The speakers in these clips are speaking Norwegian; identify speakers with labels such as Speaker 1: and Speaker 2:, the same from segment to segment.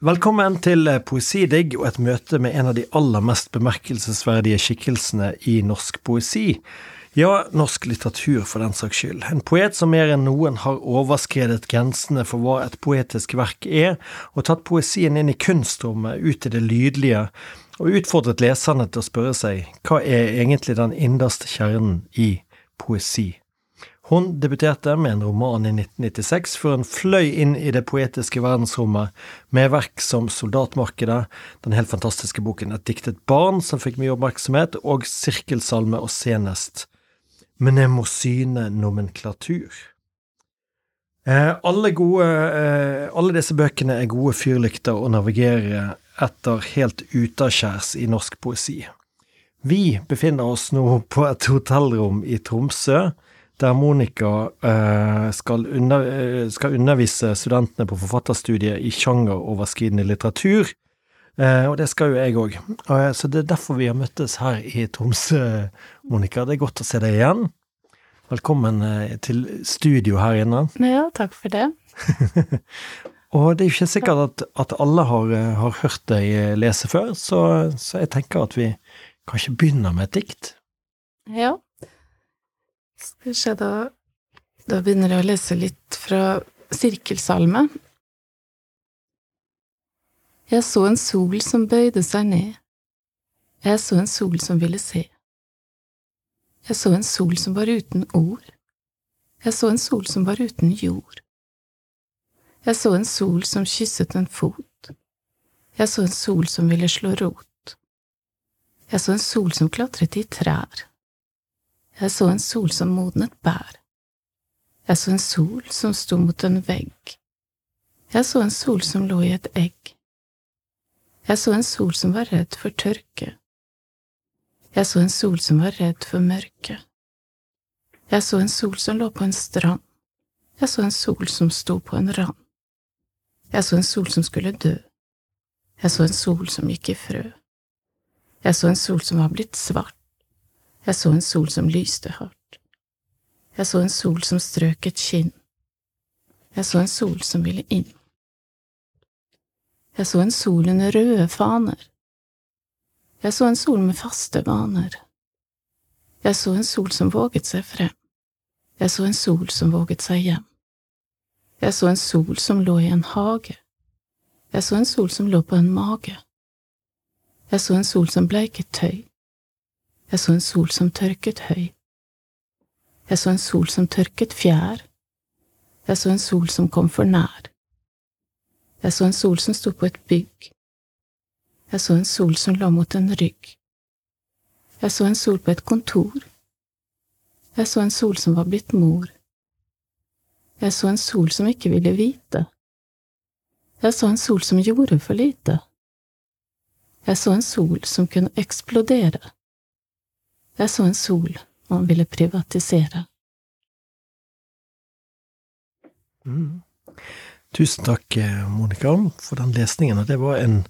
Speaker 1: Velkommen til Poesidigg og et møte med en av de aller mest bemerkelsesverdige skikkelsene i norsk poesi. Ja, norsk litteratur for den saks skyld. En poet som mer enn noen har overskredet grensene for hva et poetisk verk er, og tatt poesien inn i kunstrommet, ut i det lydlige, og utfordret leserne til å spørre seg hva er egentlig den innerste kjernen i poesi? Hun debuterte med en roman i 1996, før hun fløy inn i det poetiske verdensrommet med verk som Soldatmarkedet, den helt fantastiske boken Et diktet barn, som fikk mye oppmerksomhet, og Sirkelsalme og senest Mnemosyne nomenklatur. Eh, alle, gode, eh, alle disse bøkene er gode fyrlykter å navigere etter helt utaskjærs i norsk poesi. Vi befinner oss nå på et hotellrom i Tromsø, der Monica eh, skal, under, eh, skal, undervise studentene på forfatterstudiet i sjangeroverskridende litteratur. Eh, og det skal jo jeg òg. Eh, så det er derfor vi har møttes her i Tromsø, Monica. Det er godt å se deg igjen. Velkommen eh, til studio her inne.
Speaker 2: Ja, takk for det.
Speaker 1: og det er jo ikke sikkert at, at alle har, eh, har, hørt deg lese før, så, så jeg tenker at vi kanskje begynner med et dikt.
Speaker 2: Ja. Skal vi se, da Da begynner jeg å lese litt fra Sirkelsalme. Jeg så en sol som bøyde seg ned. Jeg så en sol som ville se. Jeg så en sol som var uten ord. Jeg så en sol som var uten jord. Jeg så en sol som kysset en fot. Jeg så en sol som ville slå rot. Jeg så en sol som klatret i trær. Jeg så en sol som modnet bær. Jeg så en sol som sto mot en vegg. Jeg så en sol som lå i et egg. Jeg så en sol som var redd for tørke. Jeg så en sol som var redd for mørke. Jeg så en sol som lå på en strand. Jeg så en sol som sto på en rand. Jeg så en sol som skulle dø. Jeg så en sol som gikk i frø. Jeg så en sol som var blitt svart. Jeg så en sol som lyste hardt. Jeg så en sol som strøk et kinn. Jeg så en sol som ville inn. Jeg så en sol under røde faner. Jeg så en sol med faste vaner. Jeg så en sol som våget seg frem. Jeg så en sol som våget seg hjem. Jeg så en sol som lå i en hage. Jeg så en sol som lå på en mage. Jeg så en sol som bleiket tøy. Jeg så en sol som tørket høy. Jeg så en sol som tørket fjær. Jeg så en sol som kom for nær. Jeg så en sol som sto på et bygg. Jeg så en sol som lå mot en rygg. Jeg så en sol på et kontor. Jeg så en sol som var blitt mor. Jeg så en sol som ikke ville vite. Jeg så en sol som gjorde for lite. Jeg så en sol som kunne eksplodere. Jeg så en sol man ville privatisere.
Speaker 1: Mm. Tusen takk, Monica, for den lesningen. Og det var en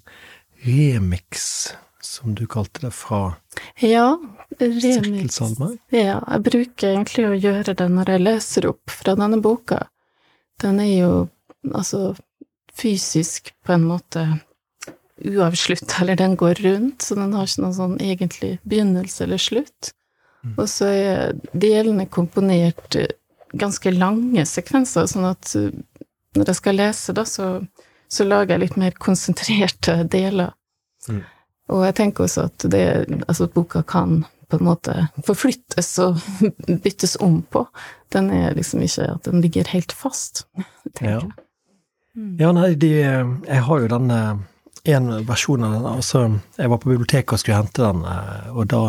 Speaker 1: remix, som du kalte det, fra
Speaker 2: ja, remix. Ja, jeg bruker egentlig å gjøre det når jeg leser opp fra denne boka. Den er jo altså fysisk på en måte uavslutta, eller den går rundt, så den har ikke noen sånn egentlig begynnelse eller slutt. Mm. Og så er delene komponert ganske lange sekvenser, sånn at når jeg skal lese, da, så, så lager jeg litt mer konsentrerte deler. Mm. Og jeg tenker også at det, altså boka kan på en måte forflyttes og byttes om på. Den er liksom ikke at den ligger helt fast, tenker jeg.
Speaker 1: Ja. Ja, nei, de Jeg har jo denne en versjon av den. Altså, jeg var på biblioteket og skulle hente den, eh, og da,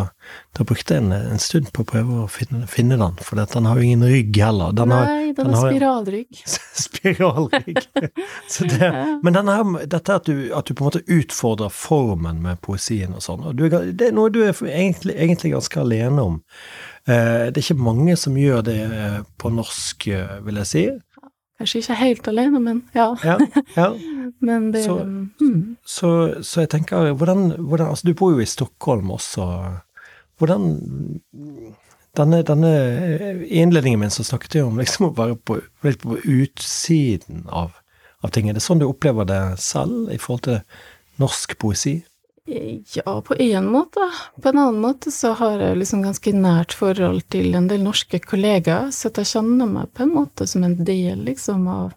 Speaker 1: da brukte jeg en, en, stund på å prøve å finne, finne den, for den har jo ingen rygg heller.
Speaker 2: Den Nei, har, den, har spiralrygg.
Speaker 1: spiralrygg. det, men her, dette at du, at du, på en måte utfordrer formen med poesien og sånn, det er noe du er egentlig, egentlig ganske alene om. Eh, det er ikke mange som gjør det eh, på norsk, vil jeg si.
Speaker 2: Kanskje ikke helt alene, men ja.
Speaker 1: ja, ja.
Speaker 2: men det
Speaker 1: så, mm. så, så, jeg tenker, hvordan, hvordan, Altså, du bor jo i Stockholm også. Hvordan denne, denne innledningen min så snakket jeg om liksom å være på, på utsiden av, av ting. Er det sånn du opplever det selv i forhold til norsk poesi?
Speaker 2: Ja, på én måte. På en annen måte så har jeg liksom ganske nært forhold til en del norske kollegaer, så jeg kjenner meg på en måte som en del, liksom, av,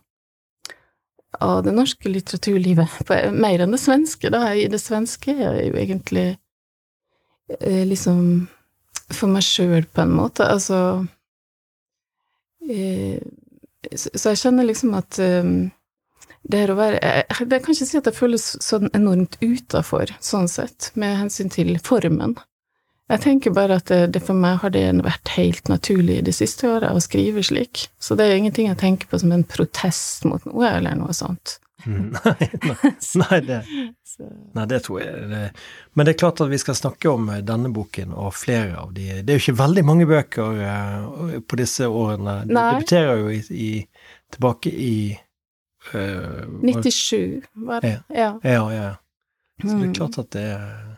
Speaker 2: av det norske litteraturlivet. Mer enn det svenske, da. I det svenske er jeg jo egentlig eh, liksom for meg sjøl, på en måte. Altså eh, Så jeg kjenner liksom at um, det er å være jeg, jeg kan ikke si at jeg føles sånn enormt utafor, sånn sett, med hensyn til formen. Jeg tenker bare at det, det, for meg har det vært helt naturlig de siste åra å skrive slik, så det er ingenting jeg tenker på som en protest mot noe, eller noe sånt.
Speaker 1: Mm, nei, nei, nei, det, nei, det tror jeg det. Men det er klart at vi skal snakke om denne boken og flere av de Det er jo ikke veldig mange bøker uh, på disse årene. Du debuterer jo i, i, tilbake i
Speaker 2: 97, var det.
Speaker 1: Ja. ja, ja. Så det er mm. klart at det er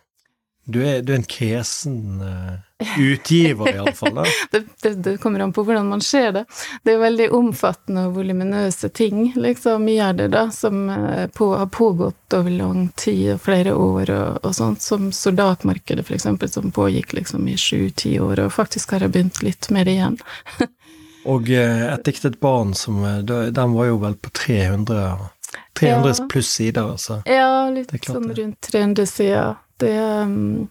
Speaker 1: du er, du er, en kresen uh, utgiver, iallfall.
Speaker 2: det, det, det kommer an på hvordan man ser det. Det er veldig omfattende og voluminøse ting, liksom, mye av det, da, som uh, på, har pågått over lang tid og flere år, og, og sånt, som soldatmarkedet, for eksempel, som pågikk liksom i sju-ti år, og faktisk har jeg begynt litt med det igjen.
Speaker 1: Og eh, Et diktet barn, som, eh, den var jo vel på 300, 300 ja. pluss sider, altså.
Speaker 2: Ja, litt sånn rundt 300 sider. Det um,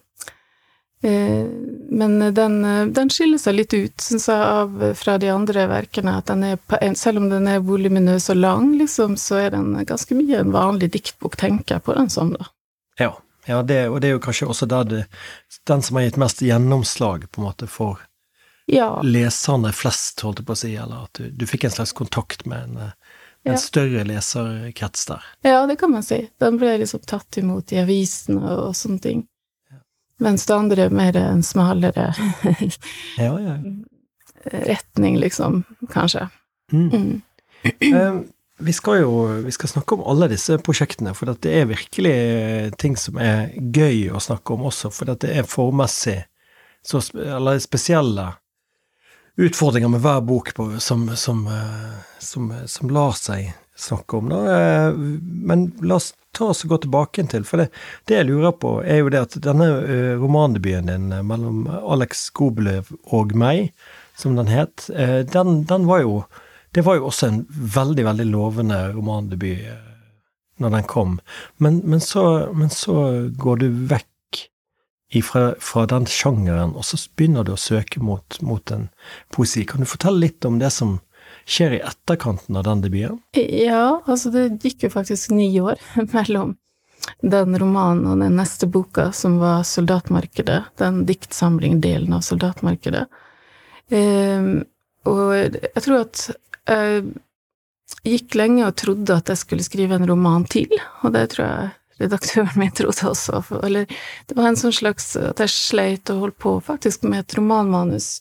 Speaker 2: eh, Men den, den, skiller seg litt ut, syns jeg, av, fra de andre verkene. At den er, selv om den er voluminøs og lang, liksom, så er den ganske mye en vanlig diktbok, tenker jeg på den som, da.
Speaker 1: Ja, ja det, og det er jo kanskje også det, den som har gitt mest gjennomslag, på en måte, for ja. leserne flest, holdt jeg på å si, eller at du, du fikk en slags kontakt med en, en ja. større leserkrets der.
Speaker 2: Ja, det kan man si. Den ble liksom tatt imot i avisene og, og sånne ting. Ja. Mens det andre er mer en smalere retning, liksom, kanskje. Mm. Mm.
Speaker 1: um, vi skal jo vi skal snakke om alle disse prosjektene, for det er virkelig ting som er gøy å snakke om også, for det er formmessig så, eller spesielle utfordringer med hver bok på, som, som, eh, som, som, lar seg snakke om. Da. Eh, men la oss ta oss og gå tilbake til, for det, det, jeg lurer på, er jo det at denne eh, romandebuten din mellom Alex Gobelev og meg, som den het, den, den, var jo Det var jo også en veldig, veldig lovende romandebut når den kom. Men, men, så, men så går du vekk ifra, fra den sjangeren, og så begynner du å søke mot, mot en poesi. Kan du fortelle litt om det som skjer i etterkanten av den debuten?
Speaker 2: Ja, altså det gikk jo faktisk ni år mellom den romanen og den neste boka, som var Soldatmarkedet, den diktsamling-delen av Soldatmarkedet. Um, og jeg tror at jeg gikk lenge og trodde at jeg skulle skrive en roman til, og det tror jeg redaktøren min trodde også. Eller det var en sånn slags at jeg sleit og holdt på faktisk med et romanmanus.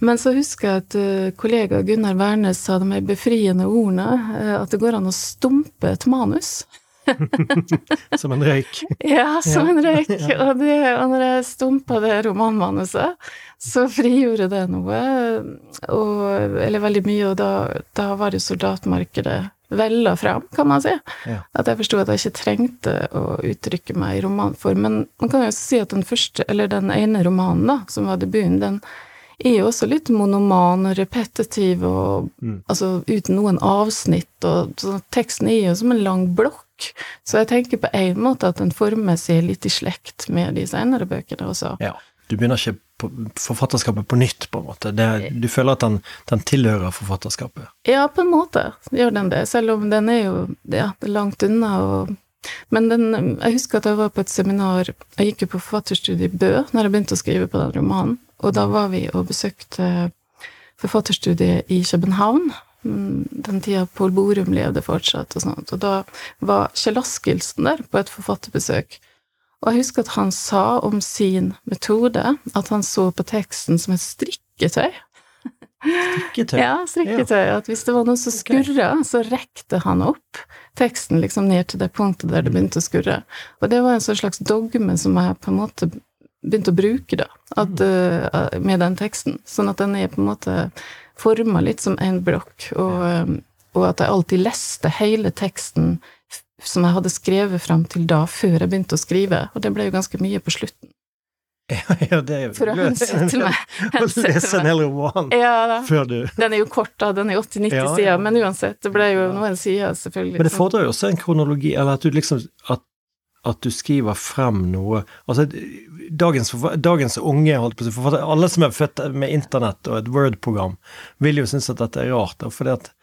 Speaker 2: Men så husker jeg at uh, kollega Gunnar Wærnes sa de mer befriende ordene, uh, at det går an å stumpe et manus.
Speaker 1: som en røyk.
Speaker 2: ja, som ja. en røyk. Og, det, og når jeg stumpa det romanmanuset, så frigjorde det noe, og, eller veldig mye, og da, da var det soldatmarkedet vella fram, kan man si. Ja. At jeg forsto at jeg ikke trengte å uttrykke meg i romanform. Men man kan jo også si at den første, eller den ene romanen, da, som var debuten, den er jo også litt monoman og repetitiv og mm. altså uten noen avsnitt, og så teksten er jo som en lang blokk. Så jeg tenker på en måte at den former seg litt i slekt med de senere bøkene også.
Speaker 1: Ja. Du begynner ikke på forfatterskapet på nytt, på en måte. Det, du føler at den, den, tilhører forfatterskapet?
Speaker 2: Ja, på en måte gjør den det, selv om den er jo ja, langt unna. Og, men den, jeg husker at jeg var på et seminar, jeg gikk jo på forfatterstudiet i Bø når jeg begynte å skrive på den romanen, og da var vi og besøkte forfatterstudiet i København. Den tida Pål Borum levde fortsatt, og sånt. Og da var Kjell Askildsen der på et forfatterbesøk. Og jeg husker at han sa om sin metode at han så på teksten som et strikketøy.
Speaker 1: Strikketøy?
Speaker 2: Ja, strikketøy. At hvis det var noe som skurra, så rekte han opp teksten liksom ned til det punktet der det begynte å skurre. Og det var en sånn slags dogme som jeg på en måte begynte å bruke, da, at, uh, med den teksten. Sånn at den er på en måte forma litt som en blokk. Og, um, og at jeg alltid leste hele teksten som jeg hadde skrevet fram til da, før jeg begynte å skrive, og det ble jo ganske mye på slutten.
Speaker 1: Ja, det er jo
Speaker 2: For å hensette meg.
Speaker 1: Å lese en hel roman
Speaker 2: Ja
Speaker 1: før du
Speaker 2: Den er jo kort, da. Den er 80-90
Speaker 1: Ja, ja.
Speaker 2: sider, men uansett, det ble jo noen sider, selvfølgelig.
Speaker 1: Men det fordrer jo også en kronologi, eller at du liksom at, at du skriver frem noe Altså, dagens, dagens unge, holdt på å si, alle som er født med internett og et Word-program, vil jo synes at dette er rart, da, fordi at det,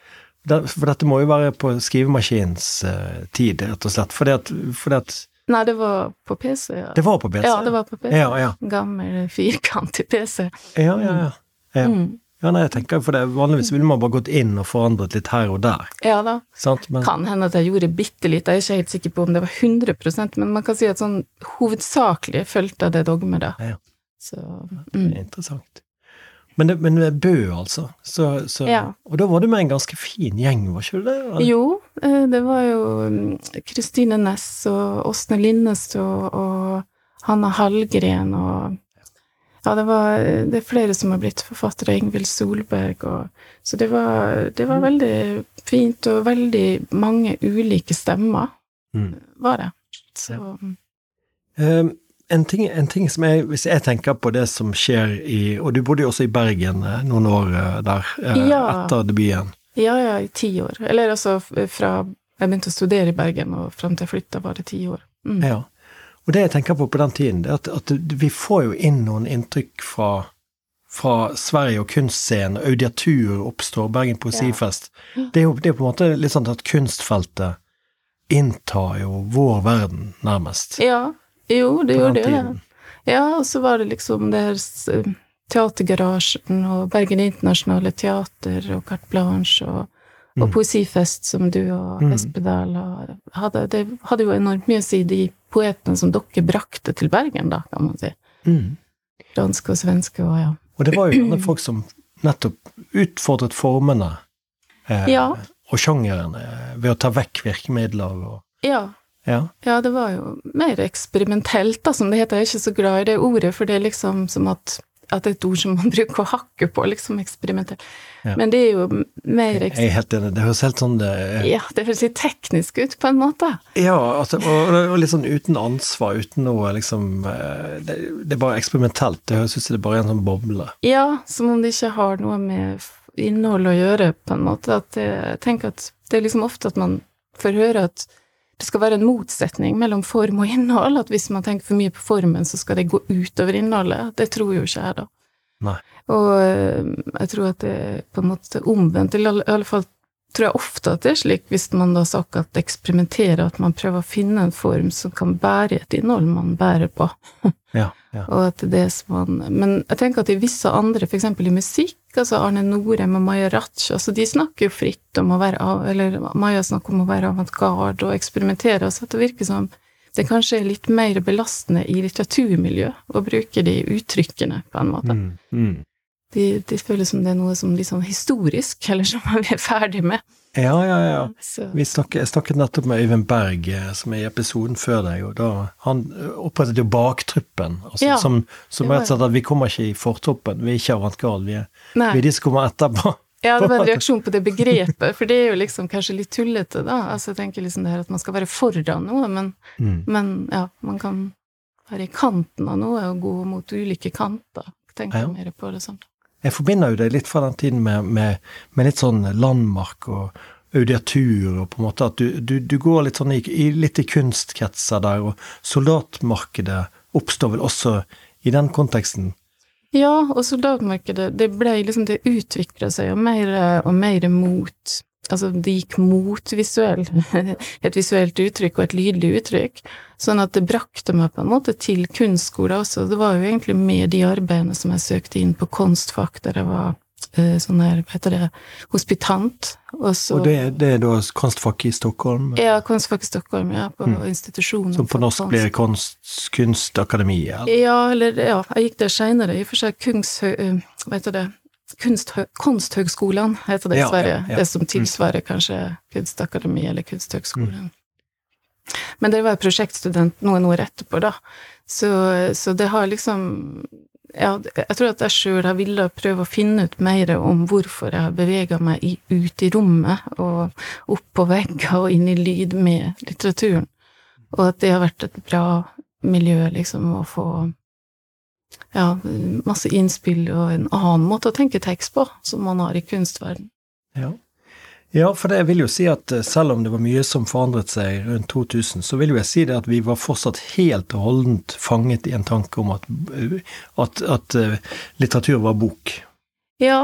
Speaker 1: For dette må jo være på skrivemaskinens eh, tid, rett og slett. Fordi at, fordi at
Speaker 2: Nei, det var på PC, ja.
Speaker 1: Det var på PC?
Speaker 2: Ja, det var på PC.
Speaker 1: Ja, ja.
Speaker 2: Gammel, firkantig PC.
Speaker 1: Ja, ja, ja. ja.
Speaker 2: Mm.
Speaker 1: ja nei, jeg tenker for det, Vanligvis ville man bare gått inn og forandret litt her og der.
Speaker 2: Ja da.
Speaker 1: Sant? Men,
Speaker 2: Kan hende at jeg gjorde bitte litt, jeg er ikke helt sikker på om det var 100% men man kan si at sånn hovedsakelig fulgte det dogmet, da.
Speaker 1: Ja.
Speaker 2: Så
Speaker 1: Det
Speaker 2: mm.
Speaker 1: er interessant. Men det, men det Bø, altså. Så, så,
Speaker 2: Ja.
Speaker 1: Og da var du med en ganske fin gjeng, var ikke du det? Eller?
Speaker 2: Jo, eh, det var jo mm, Kristine Næss og Åsne Linnes og Hanna Hallgren og Ja, det var det er flere som har blitt forfattere, Ingvild Solberg og Så det var, det var veldig fint, og veldig mange ulike stemmer,
Speaker 1: Mm.
Speaker 2: var det. Så mm.
Speaker 1: En, ting, en ting som jeg Hvis jeg tenker på det som skjer i Og du bodde jo også i Bergen eh, noen år eh, der eh,
Speaker 2: Ja.
Speaker 1: etter debuten.
Speaker 2: Ja, ja, i ti år. Eller altså fra jeg begynte å studere i Bergen, og frem til jeg flytta, var det ti år. Mm.
Speaker 1: Ja. Og det jeg tenker på på den tiden, det er at, at vi får jo inn noen inntrykk fra, fra Sverige og kunstscenen. Audiatur oppstår, Bergen Poesifest. Det, er jo, det er på en måte litt sånn at kunstfeltet inntar jo vår verden, nærmest.
Speaker 2: Ja, jo, det gjorde jo det. Ja, og så var det liksom det her Teatergarasjen og Bergen Internasjonale Teater og Carte Blanche og, og
Speaker 1: Mm.
Speaker 2: Poesifest, som du og
Speaker 1: Mm.
Speaker 2: Espedal og hadde. Det hadde jo enormt mye å si, de poetene som dere brakte til Bergen, da, kan man si.
Speaker 1: Mm.
Speaker 2: Danske og svenske og ja.
Speaker 1: Og det var jo gjerne folk som nettopp utfordret formene eh,
Speaker 2: Ja.
Speaker 1: og sjangeren eh, ved å ta vekk virkemidler og
Speaker 2: Ja,
Speaker 1: Ja.
Speaker 2: Ja, det var jo mer eksperimentelt, da, som det heter. Jeg er ikke så glad i det ordet, for det er liksom som at, at det er et ord som man bruker å hakke på, liksom eksperimentelt.
Speaker 1: Ja.
Speaker 2: Men det er jo mer
Speaker 1: Jeg er helt enig. Det høres helt sånn det,
Speaker 2: Ja, det høres litt teknisk ut, på en måte.
Speaker 1: Ja, altså, og, og litt sånn uten ansvar, uten noe liksom eh, det, det er bare eksperimentelt. Det høres ut som det bare er en sånn boble.
Speaker 2: Ja, som om det ikke har noe med innhold å gjøre, på en måte. At det, jeg tenker at det er liksom ofte at man får høre at det skal være en motsetning mellom form og innhold. At hvis man tenker for mye på formen, så skal det gå utover innholdet. Det tror jo ikke jeg, da.
Speaker 1: Nei.
Speaker 2: Og eh, jeg tror at det er på en måte omvendt. I alle, fall tror jeg ofte at det er slik, hvis man da såkalt eksperimenterer, at man prøver å finne en form som kan bære et innhold man bærer på.
Speaker 1: Ja, ja.
Speaker 2: Og at det er som man Men jeg tenker at i visse andre, f.eks. i musikk, altså Arne Norheim og Maja Ratch, altså de snakker jo fritt om å være av Eller Maja snakker om å være avantgarde og eksperimentere, så det virker som det kanskje er litt mer belastende i litteraturmiljøet å bruke de uttrykkene, på en måte.
Speaker 1: Mm, mm.
Speaker 2: De, de føles som det er noe som sånn historisk, eller som vi er ferdig med.
Speaker 1: Ja, ja, ja.
Speaker 2: Så,
Speaker 1: Vi snakket, jeg snakket nettopp med Øyvind Berg, eh, som er i episoden før deg, og da Han eh, opprettet jo Baktruppen, altså,
Speaker 2: Ja,
Speaker 1: som, som rett og slett at vi kommer ikke i fortoppen, vi er ikke avantgarde, vi, vi er de som kommer etterpå.
Speaker 2: Ja, det var en reaksjon på det begrepet, for det er jo liksom kanskje litt tullete, da. Altså, jeg tenker liksom det her at man skal være foran noe, men,
Speaker 1: Mm.
Speaker 2: men ja, man kan være i kanten av noe og gå mot ulike kanter. Tenker
Speaker 1: Ja.
Speaker 2: mer på det sånn.
Speaker 1: Jeg forbinder jo det litt fra den tiden med, med, med litt sånn landmark og audiatur, og på en måte at du, du, du går litt sånn i, i, litt i kunstkretser der, og soldatmarkedet oppstår vel også i den konteksten.
Speaker 2: Ja, og soldatmarkedet, det ble liksom, det utvikla seg jo mer og mer mot Altså, det gikk mot visuell, et visuelt uttrykk og et lydlig uttrykk, sånn at det brakte meg på en måte til kunstskolen også. Det var jo egentlig med de arbeidene som jeg søkte inn på Kunstfag, der jeg var eh, sånn her, hva heter det, hospitant. Og så
Speaker 1: Og det, det er da kunstfag i Stockholm,
Speaker 2: Ja, Kunstfag i Stockholm, ja, på
Speaker 1: Mm.
Speaker 2: institusjonen.
Speaker 1: som på norsk blir kunst, Kunstakademiet.
Speaker 2: Ja, eller ja, jeg gikk der seinere, i og for seg Kungs... eh, Hva heter det? Kunsthø Konsthøgskolen heter det i
Speaker 1: Ja,
Speaker 2: Sverige.
Speaker 1: ja, ja.
Speaker 2: Det som tilsvarer kanskje Kunstakademi eller Kunsthøgskolen. Men dere var prosjektstudent noen år etterpå, da. Så, så det har liksom ja, jeg tror at jeg sjøl har villet prøve å finne ut mer om hvorfor jeg har bevega meg i, ut i rommet, og opp på vegger og inn i lyd med litteraturen. Og at det har vært et bra miljø, liksom, å få ja, masse innspill og en annen måte å tenke tekst på, som man har i kunstverden.
Speaker 1: Ja. Ja, for det vil jo si at eh, selv om det var mye som forandret seg rundt 2000, så vil jo jeg si det at vi var fortsatt helt og holdent fanget i en tanke om at, eh, at, at uh, litteratur var bok.
Speaker 2: Ja.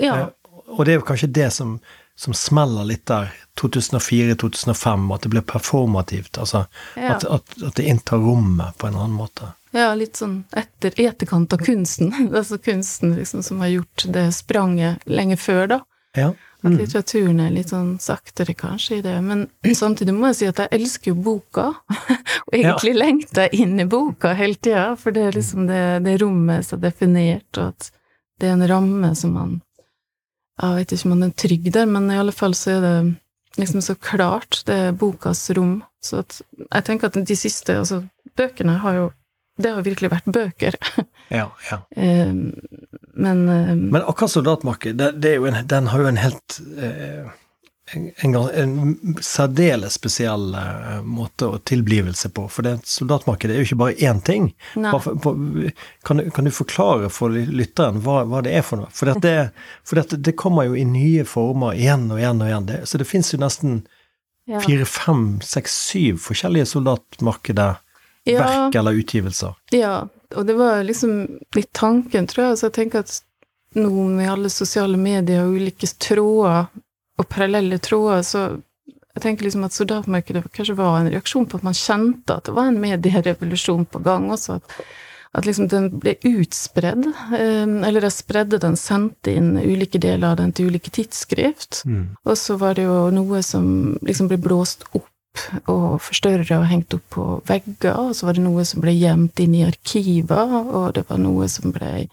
Speaker 2: ja.
Speaker 1: Og det er jo kanskje det som, som smeller litt der, 2004-2005, at det blir performativt. Altså ja. at, at, at, det inntar rommet på en annen måte.
Speaker 2: Ja, litt sånn etter etterkant av kunsten. altså kunsten liksom, som har gjort det spranget lenge før, da.
Speaker 1: Ja.
Speaker 2: At mm. litteraturen er litt sånn saktere, kanskje, i det. Men samtidig må jeg si at jeg elsker jo boka. og egentlig ja. lengter jeg inn i boka hele tida, for det er liksom det, det rommet som er definert, og at det er en ramme som man Jeg vet ikke om man er trygg der, men i alle fall så er det liksom så klart. Det er bokas rom. Så at jeg tenker at de siste altså, bøkene har jo Det har virkelig vært bøker.
Speaker 1: ja, ja.
Speaker 2: Um, men uh,
Speaker 1: Men akkurat soldatmarkedet, den har jo en helt uh, en, en, særdeles spesiell uh, måte å tilblivelse på. For det soldatmarkedet er jo ikke bare én ting. Bare, bare, kan, kan, du forklare for lytteren hva, hva det er for noe? For, det, for dette, det, kommer jo i nye former igjen og igjen og igjen. Det, så det fins jo nesten ja. fire, fem, seks, syv forskjellige soldatmarkeder. Ja. Verk eller utgivelser.
Speaker 2: Ja, og det var liksom litt tanken, tror jeg. Så jeg tenker at nå med alle sosiale medier og ulike tråder, og parallelle tråder, så jeg tenker liksom at soldatmarkedet kanskje var en reaksjon på at man kjente at det var en medierevolusjon på gang også. At, at liksom den ble utspredd, eh, eller de spredde den, sendte inn ulike deler av den til ulike tidsskrift. Mm. Og så var det jo noe som liksom ble blåst opp og forstørra og hengt opp på vegger, og så var det noe som ble gjemt inn i arkiver, og det var noe som ble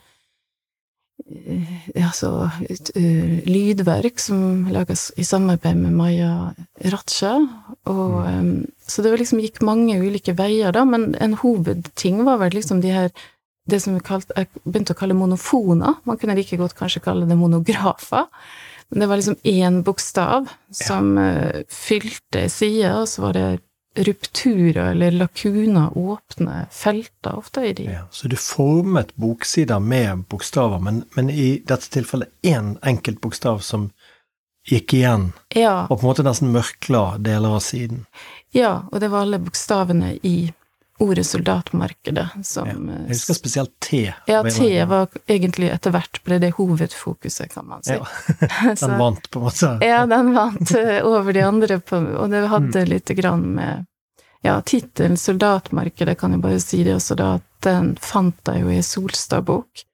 Speaker 2: Altså uh, lydverk som lages i samarbeid med Maja Ratsja. Og, um, så det liksom gikk mange ulike veier, da, men en hovedting var vel liksom de her det som vi kalte, jeg begynte å kalle monofoner. Man kunne like godt kanskje kalle det monografer. Men det var liksom én bokstav som ja. uh, fylte sida, og så var det rupturer eller lakuner, åpne felter ofte i de. Ja,
Speaker 1: så du formet boksider med bokstaver, men, men i dette tilfellet én enkelt bokstav som gikk igjen,
Speaker 2: ja.
Speaker 1: og på en måte nesten mørkla deler av siden?
Speaker 2: Ja, og det var alle bokstavene i ordet soldatmarkedet som ja,
Speaker 1: Jeg husker spesielt T.
Speaker 2: Ja, T var egentlig etter hvert ble det hovedfokuset, kan man si.
Speaker 1: Ja. den vant, på en måte.
Speaker 2: ja, den vant eh, over de andre, på, og det hadde mm. lite grann med Ja, tittelen 'Soldatmarkedet' kan jeg bare si det også, da, at den fant jeg jo i Solstad-bok.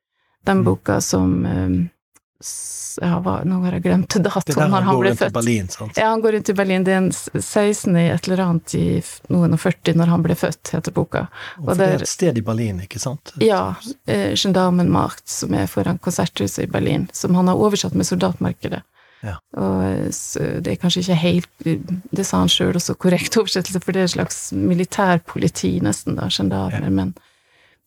Speaker 2: Den mm. boka som um, ja, hva, Nå har jeg glemt datoen når han ble født.
Speaker 1: Berlin?
Speaker 2: Ja, han går rundt i Berlin. Det er en 16. i et eller annet i noen og 40 når han ble født, heter boka.
Speaker 1: Og, og det er et sted i Berlin, ikke sant?
Speaker 2: Ja. Eh, Gendarmenmarkt, som er foran konserthuset i Berlin. Som han har oversatt med Soldatmarkedet.
Speaker 1: Ja.
Speaker 2: Og eh, det er kanskje ikke helt Det sa han sjøl også, korrekt oversettelse, for det er et slags militærpoliti, nesten, da, gendarmer. Ja. men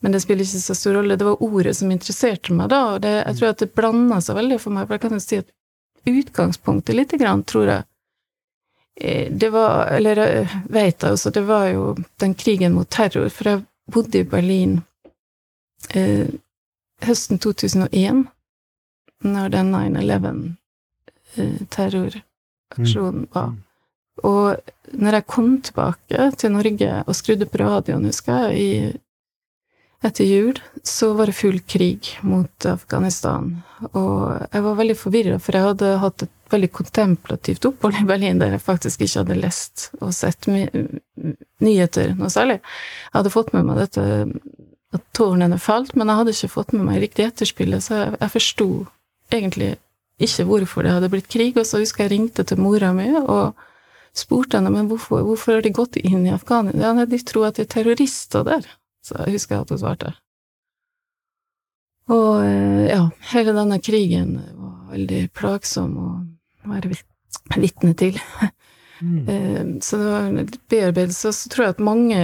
Speaker 2: men det spiller ikke så stor rolle. Det var ordet som interesserte meg da, og det, jeg tror at det blanda seg veldig for meg. For jeg kan jo si at utgangspunktet lite grann, tror jeg eh, Det var Eller jeg veit det også, det var jo den krigen mot terror. For jeg bodde i Berlin eh, høsten 2001, når den 9-11-terroraksjonen eh, var. Mm. Og når jeg kom tilbake til Norge og skrudde på radioen, husker jeg, i etter jul så var det full krig mot Afghanistan, og jeg var veldig forvirra, for jeg hadde hatt et veldig kontemplativt opphold i Berlin der jeg faktisk ikke hadde lest og sett nyheter noe særlig. Jeg hadde fått med meg dette at tårnene falt, men jeg hadde ikke fått med meg riktig etterspillet, så jeg, jeg forsto egentlig ikke hvorfor det hadde blitt krig, og så husker jeg ringte til mora mi og spurte henne men hvorfor, hvorfor har de gått inn i Afghanistan? Ja, de tror at det er terrorister der. Så jeg husker at hun svarte. Og eh, ja, hele denne krigen var veldig plagsom å være vitne til. Mm. Eh, så det var en bearbeidelse. Og så tror jeg at mange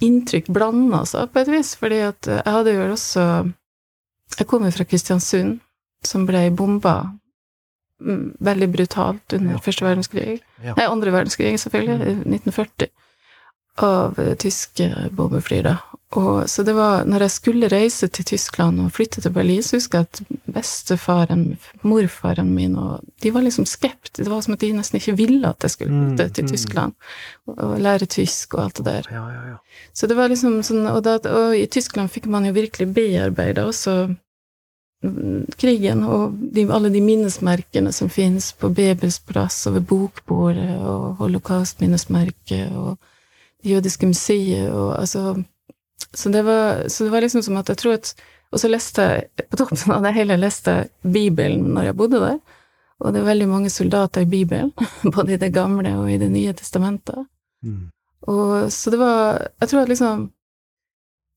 Speaker 2: inntrykk blanda seg på et vis, fordi at jeg hadde jo også Jeg kommer fra Kristiansund, som ble bomba mm, veldig brutalt under
Speaker 1: Ja.
Speaker 2: første verdenskrig.
Speaker 1: Ja.
Speaker 2: Nei, andre verdenskrig, selvfølgelig, i 1940. Av eh, tyske bombefly, da. Og, så det var Når jeg skulle reise til Tyskland og flytte til Berlin, så husker jeg at bestefaren, morfaren min og De var liksom skeptiske. Det var som at de nesten ikke ville at jeg skulle
Speaker 1: Mm,
Speaker 2: flytte til
Speaker 1: mm.
Speaker 2: Tyskland og, og lære tysk og alt det der.
Speaker 1: Ja, ja, ja.
Speaker 2: Så det var liksom sånn Og, da, og i Tyskland fikk man jo virkelig bearbeida også mm, krigen og de, alle de minnesmerkene som finnes på Bebels plass og ved bokbordet og holocaustminnesmerket og det jødiske museet og altså så det, var, så det var liksom som at jeg tror at Og så leste jeg på toppen av det hele leste Bibelen når jeg bodde der. Og det er veldig mange soldater i Bibelen, både i Det gamle og i Det nye testamentet.
Speaker 1: Mm.
Speaker 2: Og så det var Jeg tror at liksom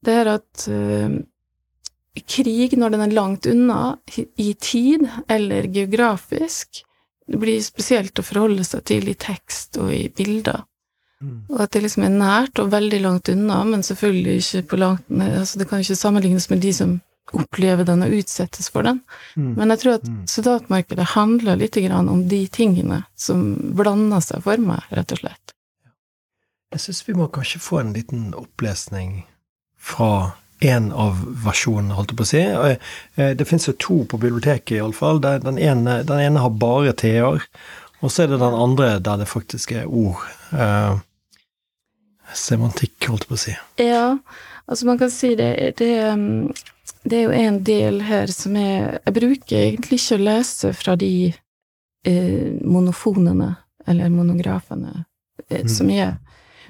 Speaker 2: Det her at uh, krig, når den er langt unna i- tid eller geografisk, det blir spesielt å forholde seg til i tekst og i bilder. Og at det liksom er nært og veldig langt unna, men selvfølgelig ikke på langt altså Det kan ikke sammenlignes med de som opplever den og utsettes for den.
Speaker 1: Mm.
Speaker 2: Men jeg tror at
Speaker 1: Mm.
Speaker 2: soldatmarkedet handler litt grann om de tingene som blander seg for meg, rett og slett.
Speaker 1: Jeg syns vi må kanskje få en liten opplesning fra en av versjonene, holdt jeg på å si. Eh, Det finnes jo to på biblioteket, iallfall. Den, ene- den ene har bare T-er, og så er det den andre der det faktisk er ord. Semantikk, holdt jeg på å si.
Speaker 2: Ja, altså man kan si det, det, um, det er jo en del her som er Jeg bruker egentlig ikke å lese fra de eh, monofonene, eller monografene, eh,
Speaker 1: Mm.
Speaker 2: som er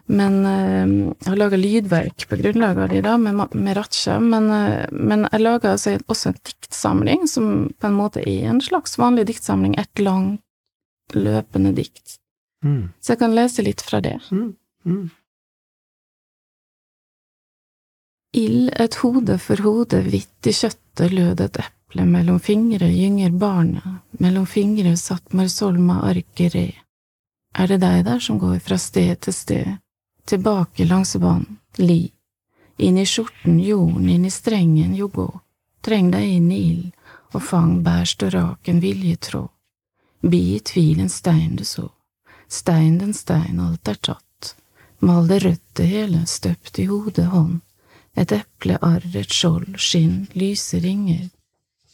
Speaker 2: men eh, jeg har laga lydverk på grunnlag av de, da, med, med Ratsja. Men, eh, men jeg laga altså også en diktsamling, som på en måte er en slags vanlig diktsamling. Et langt, løpende dikt.
Speaker 1: Mm.
Speaker 2: Så jeg kan lese litt fra det.
Speaker 1: Mm.
Speaker 2: Ild et hode for hode, hvitt i kjøttet lød et eple, mellom fingre gynger barnet, mellom fingre satt Marsolma arkere. Er det deg der som går fra sted til sted, tilbake langs vann, li, inn i skjorten jorden, inn i strengen jo gå, treng deg inn i ild, og fang bærst og rak en viljetråd, bi i tvil en stein du så, stein den stein alt er tatt, mal det rødt det hele, støpt i hodet hånd, et eplearr, et skjold, skinn, lyse ringer.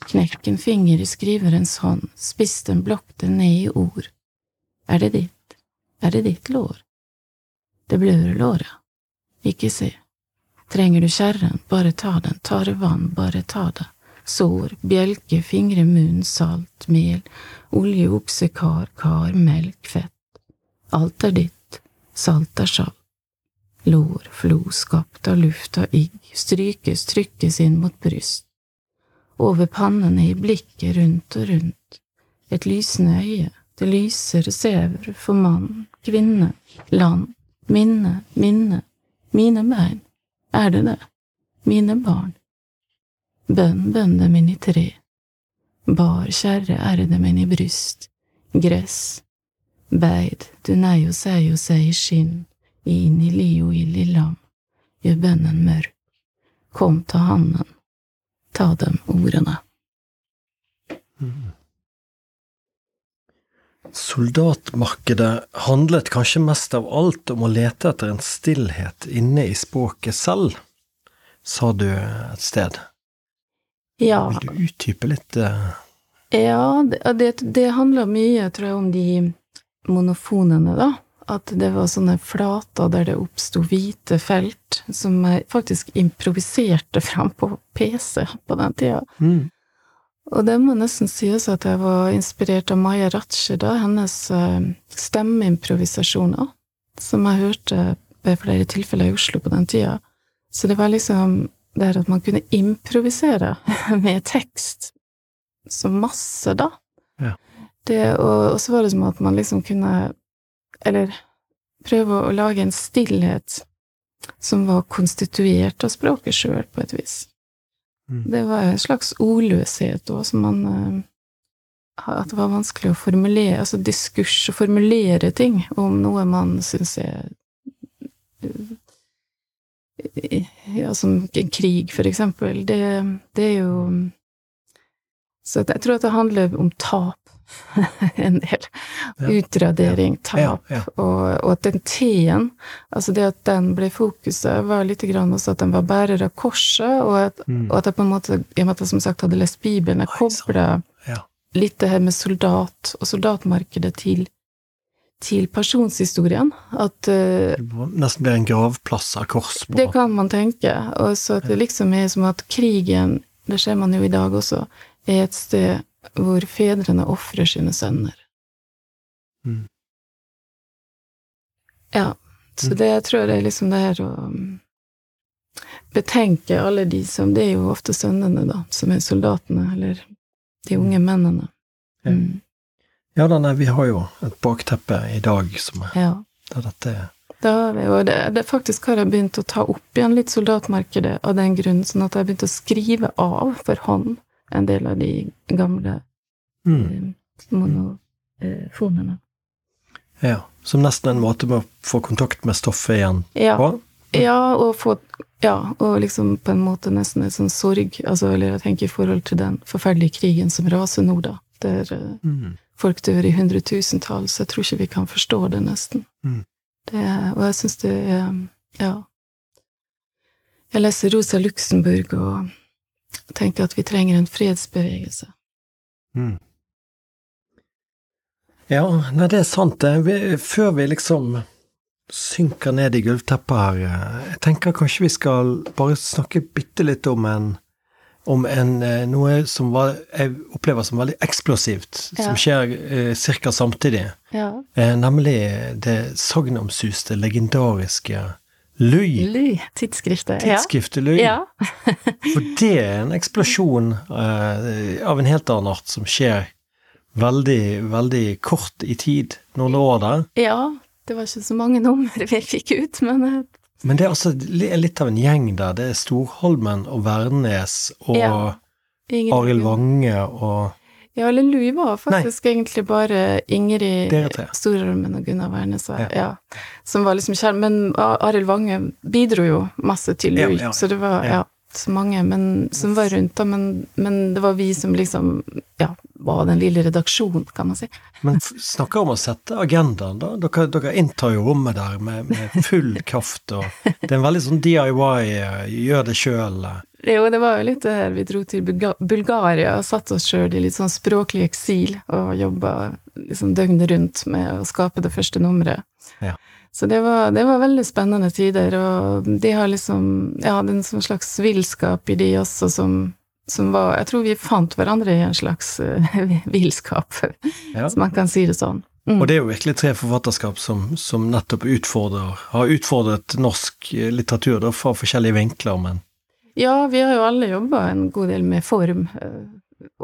Speaker 2: Knekk en finger i skriverens hånd, spiss den, blokk den ned i ord. Er det ditt? Er det ditt lår? Det blør låret. Ikke se. Trenger du kjerren, bare ta den, tare vann, bare ta det. Sår, bjelke, fingre, munn, salt, mel, olje, okse, kar, kar, melk, fett. Alt er ditt, salt er salt. Lår, flo, skapt av luft av igg, strykes, trykkes inn mot bryst. Over pannene i blikket rundt og rundt, et lysende øye, det lyser sever for mann, kvinne, land, minne, minne, mine bein, er det det, mine barn. Bønn, bønn min i tre, bar kjerre er min i bryst, gress, beid, du nei og sei og sei i skinn, inn i li og ild i lam, gjør bønnen mørk, kom ta handen, ta dem ordene.
Speaker 1: Mm. Soldatmarkedet handlet kanskje mest av alt om å lete etter en stillhet inne i språket selv, sa du et sted.
Speaker 2: Ja,
Speaker 1: Vil du utdype litt? eh?
Speaker 2: ja det, det, det handler mye, tror jeg, om de monofonene, da. At det var sånne flater der det oppsto hvite felt, som jeg faktisk improviserte fram på PC på den tida.
Speaker 1: Mm.
Speaker 2: Og det må nesten sies at jeg var inspirert av Maja Ratsje, da, hennes eh, stemmeimprovisasjoner, som jeg hørte ved flere tilfeller i Oslo på den tida. Så det var liksom det at man kunne improvisere med tekst så masse, da.
Speaker 1: Ja.
Speaker 2: Det, og, og så var det som at man liksom kunne Eller prøve å lage en stillhet som var konstituert av språket sjøl, på et vis.
Speaker 1: Mm.
Speaker 2: Det var en slags ordløshet òg, som man eh, At det var vanskelig å formulere Altså diskurs, å formulere ting om noe man syns er ja, som en krig, for eksempel, det, det er jo Så jeg tror at det handler om tap en del.
Speaker 1: Ja.
Speaker 2: Utradering, tap.
Speaker 1: Ja, ja.
Speaker 2: Og, og at den T-en, altså det at den ble fokuset, var litt grann også at den var bærer av korset, og at,
Speaker 1: Mm.
Speaker 2: og at jeg på en måte, i og med at jeg som sagt hadde lest Bibelen, jeg kobla litt det her med soldat og soldatmarkedet til, til personshistorien. At uh,
Speaker 1: Det nesten blir en gravplass av kors på.
Speaker 2: det kan man tenke. Og så at det liksom er som at krigen, det ser man jo i dag også, er et sted hvor fedrene ofrer sine sønner.
Speaker 1: Mm.
Speaker 2: Ja. Så
Speaker 1: Mm.
Speaker 2: det jeg tror jeg er liksom det her å um, betenke alle de som Det er jo ofte sønnene, da, som er soldatene, eller de unge mennene.
Speaker 1: Ja.
Speaker 2: Mm.
Speaker 1: Ja da, nei, vi har jo et bakteppe i dag som er
Speaker 2: Ja.
Speaker 1: der dette er
Speaker 2: det har vi, og det, det faktisk har jeg begynt å ta opp igjen litt soldatmarkedet av den grunn, sånn at jeg har begynt å skrive av for hånd en del av de gamle
Speaker 1: mm.
Speaker 2: eh, monofonene.
Speaker 1: Ja. Som nesten en måte med å få kontakt med stoffet igjen
Speaker 2: Ja,
Speaker 1: på.
Speaker 2: ja, og få Ja, og liksom på en måte nesten en sånn sorg, altså, eller jeg tenker i forhold til den forferdelige krigen som raser nå, da, der eh,
Speaker 1: Mm.
Speaker 2: folk dør i hundretusentall, så jeg tror ikke vi kan forstå det, nesten.
Speaker 1: Mm.
Speaker 2: Det, og jeg syns det er Ja. Jeg leser Rosa Luxemburg og tenker at vi trenger en fredsbevegelse.
Speaker 1: Mm. Ja, nei, det er sant, det. Før vi liksom synker ned i gulvteppet her, eh, jeg tenker kanskje vi skal bare snakke bitte litt om en om en, eh, noe som var, jeg opplever som veldig eksplosivt,
Speaker 2: Ja.
Speaker 1: som skjer eh, ca. samtidig.
Speaker 2: Ja.
Speaker 1: Eh, nemlig det sagnomsuste, legendariske Lui.
Speaker 2: Lui. tidsskriftet.
Speaker 1: Tidsskriftet Lui.
Speaker 2: ja.
Speaker 1: For det er en eksplosjon eh, av en helt annen art som skjer veldig, veldig kort i tid. Noen år der.
Speaker 2: Ja, det var ikke så mange nummer vi fikk ut, men eh,
Speaker 1: Men det er altså litt av en gjeng der. Det er Storholmen og Værnes og
Speaker 2: Ja.
Speaker 1: Arild Vange og
Speaker 2: Ja, eller Louis var faktisk egentlig bare Ingrid Storormen. Og Gunnar Wærnes, ja.
Speaker 1: Ja.
Speaker 2: Som var liksom kjær... Men Arild Vange bidro jo masse til Louis, så det var
Speaker 1: ja.
Speaker 2: Så mange men, som var rundt, da. Men, men det var vi som liksom ja, var den lille redaksjonen, kan man si.
Speaker 1: Men snakker om å sette agendaen, da. Dere, dere inntar jo rommet der med, med full kraft, og det er en veldig sånn DIY, eh, gjør det sjøl.
Speaker 2: Jo, det var jo litt det her vi dro til Bulgaria og satte oss sjøl i litt sånn språklig eksil og jobba liksom døgnet rundt med å skape det første nummeret.
Speaker 1: Ja.
Speaker 2: Så det var, det var veldig spennende tider, og de har liksom Ja, det er en sånn slags villskap i de også som, som var Jeg tror vi fant hverandre i en slags uh, villskap,
Speaker 1: Ja.
Speaker 2: hvis man kan si det sånn. Mm.
Speaker 1: Og det er jo virkelig tre forfatterskap som, som nettopp utfordrer, har utfordret norsk eh, litteratur da, fra forskjellige vinkler, men
Speaker 2: Ja, vi har jo alle jobba en god del med form eh,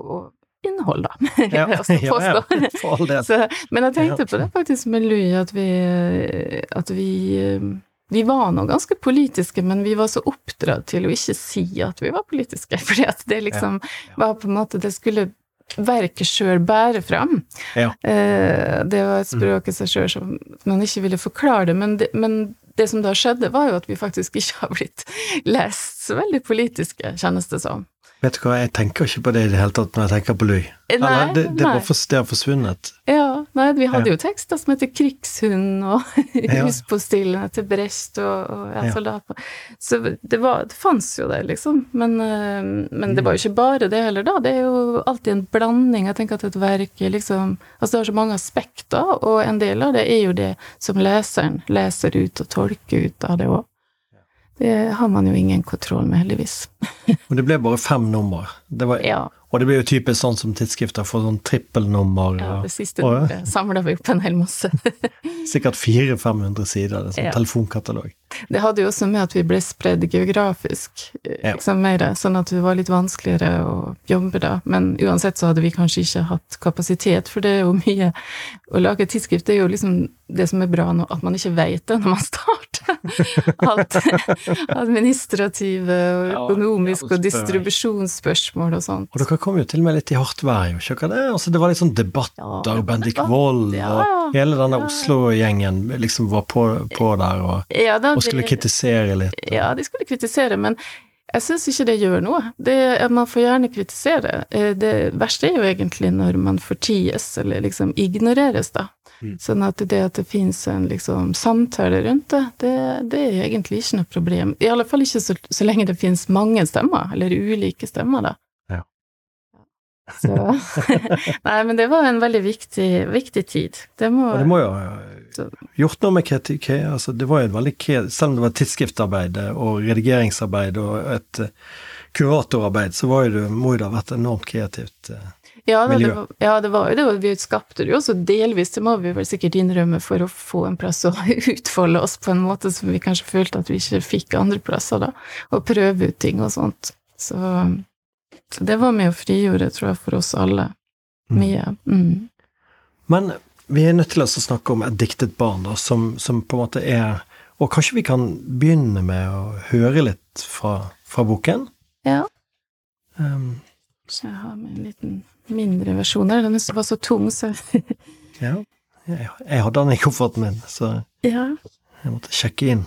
Speaker 2: og innhold, da.
Speaker 1: ja, ja, ja, for all del.
Speaker 2: Så, men jeg tenkte på det faktisk med Louis, at vi, at vi vi var nå ganske politiske, men vi var så oppdratt til å ikke si at vi var politiske, fordi at det liksom
Speaker 1: ja.
Speaker 2: var på en måte Det skulle verket sjøl bære fram.
Speaker 1: Ja.
Speaker 2: Eh, det var et språk i seg sjøl som man ikke ville forklare det, men det, men det som da skjedde, var jo at vi faktisk ikke har blitt lest så veldig politiske, kjennes det som.
Speaker 1: Vet du hva, jeg tenker ikke på det i det hele tatt når jeg tenker på Louis.
Speaker 2: Eh,
Speaker 1: Eller, det, det,
Speaker 2: nei.
Speaker 1: for, det har forsvunnet.
Speaker 2: Ja, nei, vi hadde
Speaker 1: Ja.
Speaker 2: jo tekster som heter Krigshund og Huspostillene til Brest og, og ja,
Speaker 1: Ja.
Speaker 2: soldater. Så det, var, det fanns jo det, liksom. Men, eh, men det var jo ikke bare det heller, da. Det er jo alltid en blanding. Jeg tenker at et verk er liksom Altså det har så mange aspekter, og en del av det er jo det som leseren leser ut og tolker ut av det òg. Det har man jo ingen kontroll med, heldigvis.
Speaker 1: Og det ble bare fem nummer. Det var,
Speaker 2: Ja.
Speaker 1: Og det blir jo typisk sånn som tidsskrifter får sånn trippelnummer.
Speaker 2: ja det siste
Speaker 1: og, ja.
Speaker 2: samla vi opp en hel masse.
Speaker 1: Sikkert 400-500 sider. Det er sånn
Speaker 2: Ja.
Speaker 1: telefonkatalog.
Speaker 2: Det hadde jo også med at vi ble spredd geografisk, eh, liksom mer, sånn at det var litt vanskeligere å jobbe da. Men uansett så hadde vi kanskje ikke hatt kapasitet, for det er jo mye Å lage tidsskrift det er jo liksom det som er bra nå, at man ikke vet det når man starter. alt administrative og økonomiske
Speaker 1: ja,
Speaker 2: og distribusjonsspørsmål og sånt.
Speaker 1: Og dere kom jo til og med litt i hardt vær, jo ikke det? Altså, det var litt sånn debatter,
Speaker 2: Ja,
Speaker 1: Bendik
Speaker 2: debatt,
Speaker 1: Wold
Speaker 2: ja,
Speaker 1: og hele denne
Speaker 2: ja.
Speaker 1: Oslo-gjengen liksom var på, på der og,
Speaker 2: Ja, da,
Speaker 1: og skulle
Speaker 2: det-
Speaker 1: kritisere litt.
Speaker 2: Ja, de skulle kritisere, men jeg syns ikke det gjør noe. Det, man får gjerne kritisere. Eh, Det verste er jo egentlig når man forties, eller liksom ignoreres, da.
Speaker 1: Mm.
Speaker 2: Sånn at det at det finnes en liksom samtale rundt det, det, det er egentlig ikke noe problem. I alle fall ikke så, så lenge det finnes mange stemmer, eller ulike stemmer, da.
Speaker 1: Ja.
Speaker 2: Så Nei, men det var en veldig viktig, viktig tid. Det må,
Speaker 1: Og det må jo ha
Speaker 2: Så-
Speaker 1: gjort noe med kritikk altså Det var jo et veldig Selv om det var tidsskriftarbeid og redigeringsarbeid og et eh, kuratorarbeid, så var jo det, må jo det ha vært enormt kreativt. eh.
Speaker 2: Ja, da, det var, ja, det var jo det, vi skapte det jo også delvis, det må vi vel sikkert innrømme, for å få en plass å utfolde oss på en måte som vi kanskje følte at vi ikke fikk andre plasser, da, og prøve ut ting og sånt. Så, så det var med å frigjøre, tror jeg, for oss alle.
Speaker 1: Mm.
Speaker 2: Mye. Mm.
Speaker 1: Men vi er nødt til å snakke om et diktet barn, da, som, som på en måte er Og kanskje vi kan begynne med å høre litt fra, fra boken?
Speaker 2: Ja.
Speaker 1: Um,
Speaker 2: Så jeg har med en liten mindre versjoner. Den var så tung, så
Speaker 1: ja. Jeg, jeg hadde den i kofferten min, så
Speaker 2: Ja.
Speaker 1: jeg måtte sjekke inn.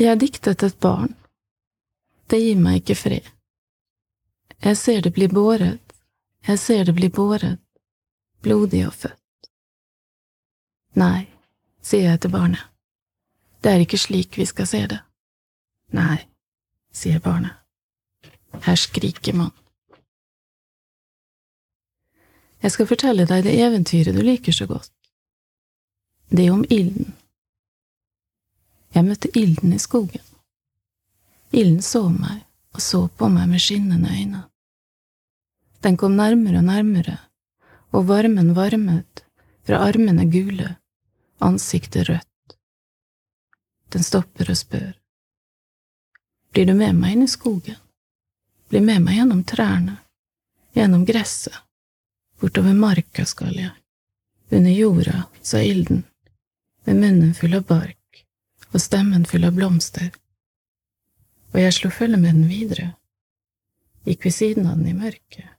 Speaker 2: Jeg diktet et barn. Det gir meg ikke fred. Jeg ser det bli båret, jeg ser det bli båret, blodig og født. Nei, sier jeg til barnet, det er ikke slik vi skal se det. Nei, sier barnet, her skriker man. Jeg skal fortelle deg det eventyret du liker så godt. Det om ilden. Jeg møtte ilden i skogen. Ilden så meg og så på meg med skinnende øyne. Den kom nærmere og nærmere, og varmen varmet, fra armene gule, ansiktet rødt. Den stopper og spør. Blir du med meg inn i skogen? Bli med meg gjennom trærne, gjennom gresset, bortover marka skal jeg, under jorda, sa ilden, med munnen full av bark og stemmen full av blomster. Og jeg slo følge med den videre, gikk ved siden av den i mørket.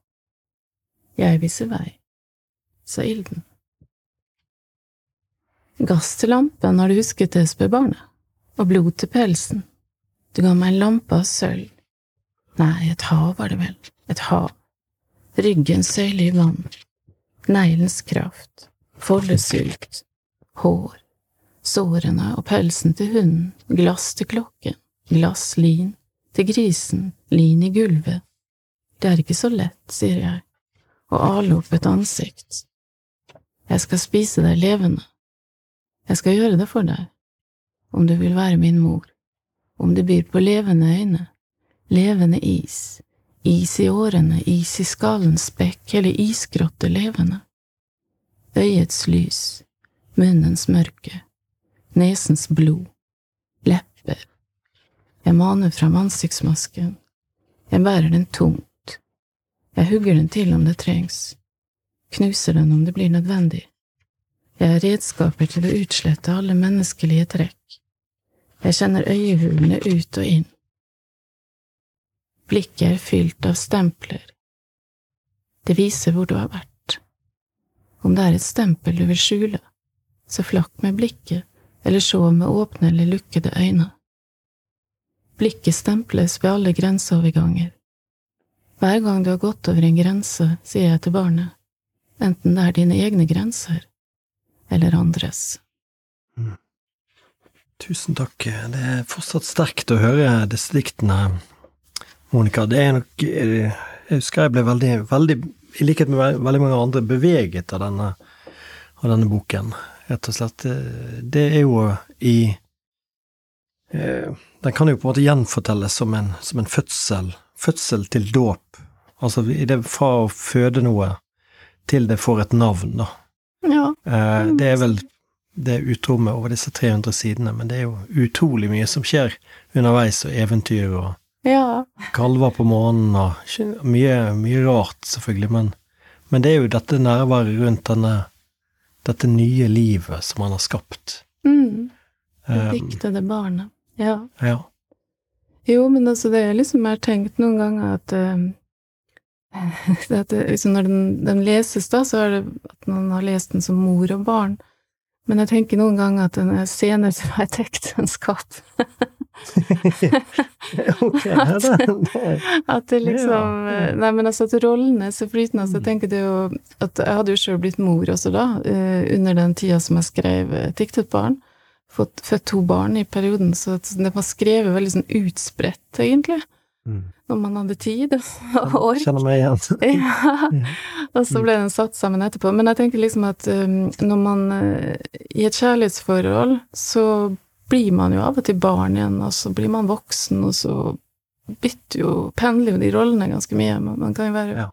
Speaker 2: Jeg viser vei, sa ilden. Gass til lampen, har du husket det, spør barnet, og blod til pelsen. Du ga meg en lampe av sølv. Nei, et hav var det vel, et hav. Ryggen søyle i vann, neglens kraft, foldesult, hår, sårene og pelsen til hunden, glass til klokken, glass lin, til grisen, lin i gulvet. Det er ikke så lett, sier jeg, å ale opp et ansikt. Jeg skal spise deg levende. Jeg skal gjøre det for deg, om du vil være min mor, om du byr på levende øyne, levende is, is i årene, is i skallen, spekk, hele isgrottet levende. Øyets lys, munnens mørke, nesens blod, lepper. Jeg maner fram ansiktsmasken, jeg bærer den tungt, jeg hugger den til om det trengs, knuser den om det blir nødvendig. Jeg har redskaper til å utslette alle menneskelige trekk. Jeg kjenner øyehulene ut og inn. Blikket er fylt av stempler. Det viser hvor du har vært. Om det er et stempel du vil skjule, så flakk med blikket, eller se med åpne eller lukkede øyne. Blikket stemples ved alle grenseoverganger. Hver gang du har gått over en grense, sier jeg til barnet, enten det er dine egne grenser eller andres.
Speaker 1: Tusen takk. Det er fortsatt sterkt å høre disse diktene, Monica. Det er nok Jeg husker jeg ble veldig, veldig i likhet med veldig mange andre, beveget av denne, av denne boken. Rett og slett. Det er jo i eh, Den kan jo på en måte gjenfortelles som en, som en fødsel. Fødsel til dåp. Altså fra å føde noe til det får et navn, da.
Speaker 2: Ja,
Speaker 1: Eh, det er vel det utrommet over disse 300 sidene, men det er jo utrolig mye som skjer underveis, og eventyr og
Speaker 2: ja,
Speaker 1: kalver på månen og mye, mye rart, selvfølgelig, men, men det er jo dette nærværet rundt denne dette nye livet som han har skapt.
Speaker 2: Mm. Det
Speaker 1: Um,
Speaker 2: diktede barnet. Ja.
Speaker 1: ja.
Speaker 2: Jo, men altså, det er liksom Jeg har tenkt noen ganger at eh, at det, liksom Når den, den leses, da, så er det at man har lest den som mor og barn. Men jeg tenker noen ganger at den er senere til et ekteskap.
Speaker 1: ok,
Speaker 2: At det liksom
Speaker 1: Ja,
Speaker 2: eh, Nei, men altså at rollene er så flytende. Så jeg
Speaker 1: Mm.
Speaker 2: tenker det jo at Jeg hadde jo sjøl blitt mor også da, eh, under den tida som jeg skrev 'Tiktet diktet barn. Fått født to barn i perioden, så at det var skrevet veldig sånn utspredt, egentlig.
Speaker 1: mm.
Speaker 2: Når man hadde tid og ork.
Speaker 1: Kjenner meg igjen.
Speaker 2: Ja. Og så ble den satt sammen etterpå. Men jeg tenker liksom at um, når man uh, I et kjærlighetsforhold så blir man jo av og til barn igjen, og så blir man voksen, og så bytter jo Pendler jo de rollene ganske mye. Man, man kan jo være
Speaker 1: Ja.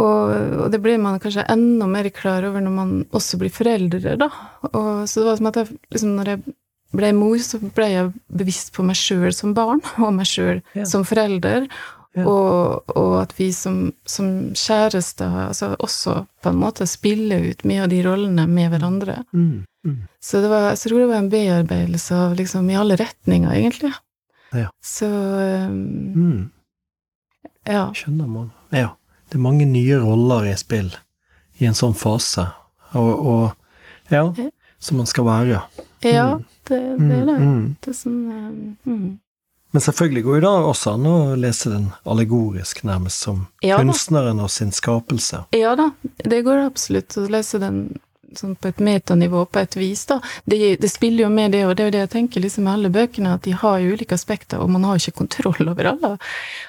Speaker 2: og, og det blir man kanskje enda mer klar over når man også blir foreldre, da. Og, så det var som at jeg liksom når jeg ble mor, så ble jeg bevisst på meg sjøl som barn, og meg sjøl
Speaker 1: Ja.
Speaker 2: som forelder.
Speaker 1: Ja.
Speaker 2: Og, og at vi som, som kjærester altså også på en måte spiller ut mye av de rollene med hverandre.
Speaker 1: Mm. Mm.
Speaker 2: Så det var, jeg tror det var en bearbeidelse av liksom i alle retninger, egentlig.
Speaker 1: Ja.
Speaker 2: Så um,
Speaker 1: Mm.
Speaker 2: ja.
Speaker 1: Skjønner man. Ja. Det er mange nye roller i spill i en sånn fase, og, og ja,
Speaker 2: Ja.
Speaker 1: som man skal være.
Speaker 2: Ja,
Speaker 1: Mm.
Speaker 2: det, det er det.
Speaker 1: Mm. Mm.
Speaker 2: Det er sånn um, mm.
Speaker 1: Men selvfølgelig går jo da også an å lese den allegorisk, nærmest som
Speaker 2: Ja
Speaker 1: kunstneren og sin skapelse.
Speaker 2: Ja da, det går absolutt å lese den sånn på et metanivå på et vis, da. Det, det spiller jo med det, og det er jo det jeg tenker liksom med alle bøkene, at de har jo ulike aspekter, og man har jo ikke kontroll over alle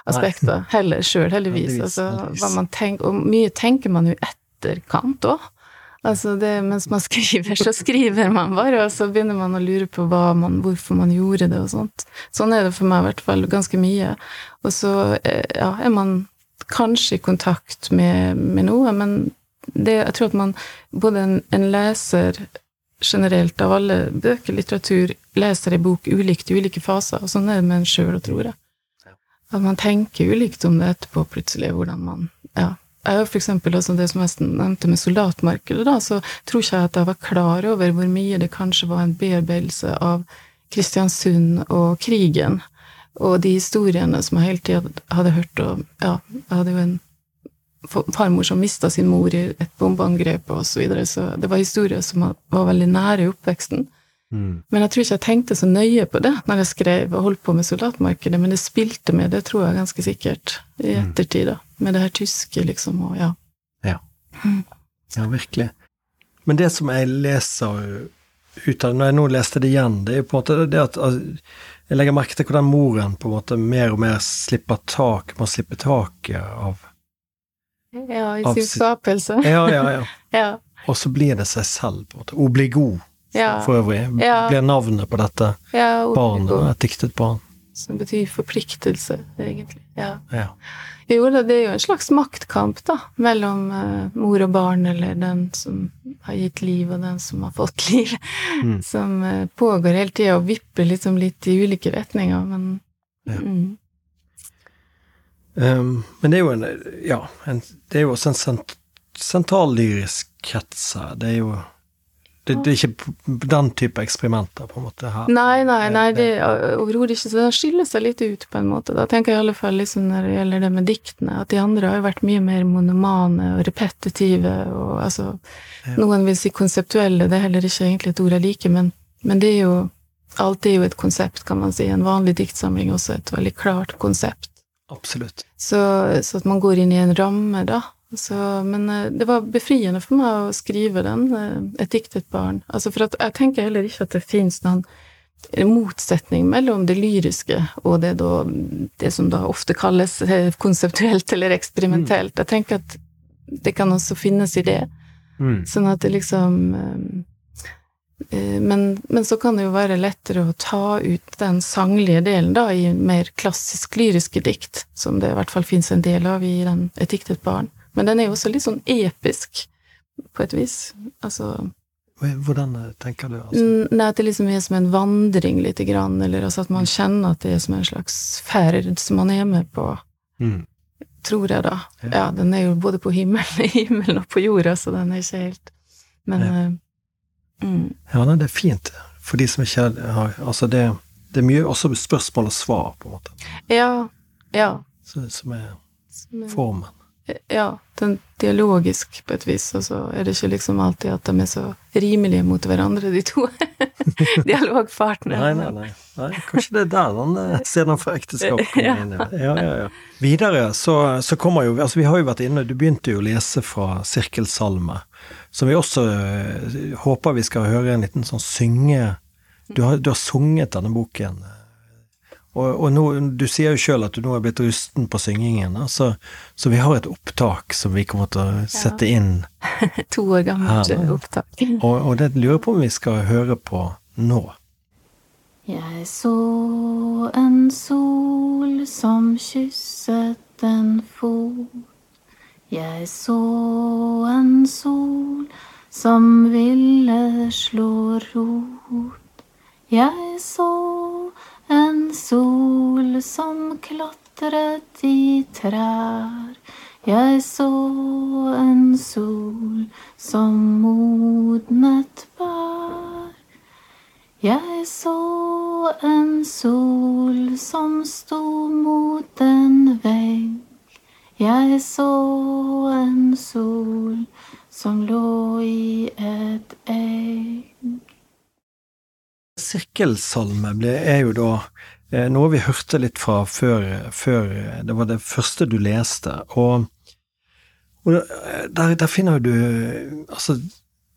Speaker 2: aspekter heller sjøl, heldigvis.
Speaker 1: Heldigvis,
Speaker 2: Altså, tenker, og mye tenker man jo etterkant òg. Altså det, mens man skriver, så skriver man bare, og så begynner man å lure på hva man, hvorfor man gjorde det og sånt. Sånn er det for meg i hvert fall ganske mye. Og så eh, ja, er man kanskje i kontakt med, med noe, men det, jeg tror at man, både en, en leser generelt av alle bøker, litteratur, leser ei bok ulikt i ulike faser, og sånn er det med en sjøl, tror jeg. At man tenker ulikt om det etterpå, plutselig, hvordan man Ja. Jeg har for eksempel også det som jeg nevnte med soldatmarkedet, da, så tror ikke jeg at jeg var klar over hvor mye det kanskje var en bearbeidelse av Kristiansund og krigen, og de historiene som jeg hele tida hadde hørt, og ja, jeg hadde jo en farmor som mista sin mor i et bombeangrep og så videre, så det var historier som var veldig nære i oppveksten.
Speaker 1: Mm.
Speaker 2: Men jeg tror ikke jeg tenkte så nøye på det når jeg skrev og holdt på med soldatmarkedet, men det spilte med, det tror jeg ganske sikkert, i
Speaker 1: Mm.
Speaker 2: ettertid, da. Med det her tyske, liksom, og ja.
Speaker 1: Ja, virkelig. Men det som jeg leser ut av det, når jeg nå leste det igjen, det er jo på en måte det at altså, jeg legger merke til hvordan moren på en måte mer og mer slipper tak, må slippe taket av
Speaker 2: Ja, i sin
Speaker 1: si-
Speaker 2: skapelse.
Speaker 1: Ja, ja, ja.
Speaker 2: Ja.
Speaker 1: Og så blir det seg selv, på en måte. Obligo,
Speaker 2: Ja.
Speaker 1: for øvrig,
Speaker 2: Ja.
Speaker 1: blir navnet på dette barnet, et diktet barn.
Speaker 2: Som betyr forpliktelse, egentlig. Ja.
Speaker 1: Ja.
Speaker 2: Jo, det det er jo en slags maktkamp, da, mellom uh, mor og barn, eller den som har gitt liv, og den som har fått liv,
Speaker 1: Mm.
Speaker 2: som uh, pågår hele tida og vipper liksom litt i ulike retninger, men
Speaker 1: Ja.
Speaker 2: mm.
Speaker 1: Um, men det er jo en Ja, en, det er jo også en sent, sentrallyrisk krets her. Det er jo det, det er ikke den type eksperimenter, på en måte, her.
Speaker 2: Nei, nei, nei, det er overhodet ikke. Så den skiller seg litt ut, på en måte. Da tenker jeg i alle fall liksom når det gjelder det med diktene, at de andre har jo vært mye mer monomane og repetitive, og altså
Speaker 1: Ja.
Speaker 2: Noen vil si konseptuelle, det er heller ikke egentlig et ord jeg liker, men, men det er jo Alt er jo et konsept, kan man si. En vanlig diktsamling er også et veldig klart konsept.
Speaker 1: Absolutt.
Speaker 2: Så, så at man går inn i en ramme, da. Så, men eh, det var befriende for meg å skrive den, eh, et diktet barn. Altså for at jeg tenker heller ikke at det fins noen motsetning mellom det lyriske og det, da, det som da ofte kalles eh, konseptuelt eller eksperimentelt. Jeg tenker at det kan også finnes i det.
Speaker 1: Mm.
Speaker 2: Sånn at det liksom men, men så kan det jo være lettere å ta ut den sanglige delen da, i mer klassisk lyriske dikt, som det i hvert fall fins en del av i den Et diktet barn. Men den er jo også litt sånn episk, på et vis. Altså
Speaker 1: Hvordan eh, tenker du? Altså?
Speaker 2: Nei, at det liksom er som en vandring lite grann, eller altså at man kjenner at det er som en slags ferd som man er med på.
Speaker 1: Mm.
Speaker 2: Tror jeg, da.
Speaker 1: Ja.
Speaker 2: Ja, den er jo både på himmelen, himmelen og på jorda, så den er ikke helt Men
Speaker 1: Ja.
Speaker 2: Mm,
Speaker 1: Ja, nei, det er fint for de som ikke har Altså, det, det er mye også spørsmål og svar, på en måte,
Speaker 2: Ja. Ja.
Speaker 1: så, som er formen.
Speaker 2: Ja, den dialogisk på et vis, og så er det ikke liksom alltid at de er så rimelige mot hverandre, de to
Speaker 1: Nei,
Speaker 2: dialogpartnerne.
Speaker 1: nei, nei, nei. Kanskje det er der den eh, scenen for ekteskap
Speaker 2: Ja.
Speaker 1: inn. Ja, ja, ja. Videre så, så kommer jo Altså, vi har jo vært inne Du begynte jo å lese fra Sirkelsalme, som vi også eh, håper vi skal høre en liten sånn synge Du har, du har sunget denne boken. Og, og nå, du sier jo sjøl at du nå er blitt rusten på syngingen, Altså, så, så vi har et opptak som vi kommer til å sette inn.
Speaker 2: To år gammelt opptak.
Speaker 1: Og, og det lurer på om vi skal høre på nå.
Speaker 3: Jeg så en sol som kysset en fot. Jeg så en sol som ville slå rot. Jeg så en sol som klatret i trær. Jeg så en sol som modnet bær. Jeg så en sol som sto mot en vegg. Jeg så en sol som lå i et egg.
Speaker 1: Sirkelsalme er jo da eh, noe vi hørte litt fra før, før eh, det var det første du leste, og, og der, der finner du altså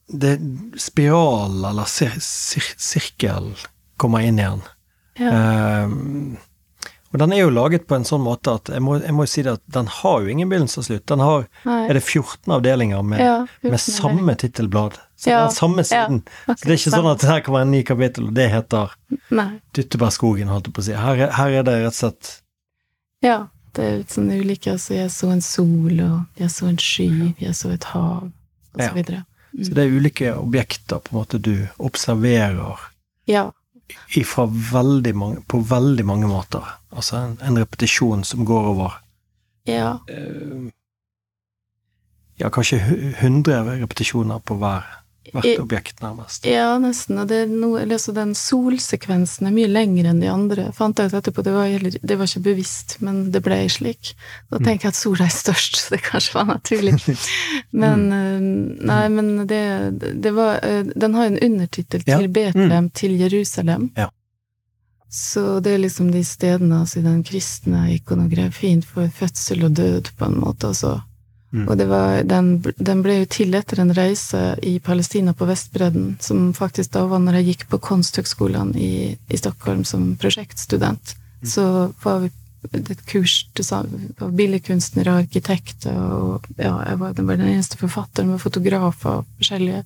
Speaker 1: det spiral eller sir, sir, sirkel kommer inn igjen.
Speaker 2: Ja.
Speaker 1: Eh, og den er jo laget på en sånn måte at jeg må, jeg må si det at den har jo ingen begynnelse og slutt. Den har
Speaker 2: Nei.
Speaker 1: er det 14 avdelinger med,
Speaker 2: Ja, 14
Speaker 1: med samme tittelblad. Så
Speaker 2: Ja,
Speaker 1: den samme siden.
Speaker 2: ja,
Speaker 1: så det er ikke sånn at her kommer en ny kapittel, og det heter Dyttebærskogen, holdt jeg på å si. Her, er- her er det rett og slett
Speaker 2: Ja, det er litt sånn ulike. Altså, jeg så en sol, og jeg så en sky, jeg så et hav, og så videre.
Speaker 1: Så det er ulike objekter på en måte du observerer
Speaker 2: Ja.
Speaker 1: Veldig mange, på veldig mange måter. Altså en, en repetisjon som går over
Speaker 2: Ja.
Speaker 1: Uh, Ja, kanskje hu- 100 repetisjoner på hver, hvert objekt, nærmest.
Speaker 2: Ja, nesten. Og det er altså den solsekvensen er mye lengre enn de andre. Fant jeg ut etterpå, det var, det var ikke bevisst, men det ble slik. Da tenker jeg at sola er størst, så det kanskje var naturlig. Men eh, Nei, men det, det var eh, Den har en undertittel
Speaker 1: Ja.
Speaker 2: til Betlehem, til Jerusalem.
Speaker 1: Ja.
Speaker 2: Så det er liksom de stedene altså, i den kristne ikonografien for fødsel og død, på en måte. Altså.
Speaker 1: Mm.
Speaker 2: Og det var, den, den ble jo til etter en reise i Palestina på Vestbredden, som faktisk da var når jeg gikk på Konsthøgskolen i, i Stockholm som prosjektstudent. Så var vi et kurs av billedkunstnere og arkitekter, og ja, jeg var, den eneste forfatteren med fotografer og forskjellige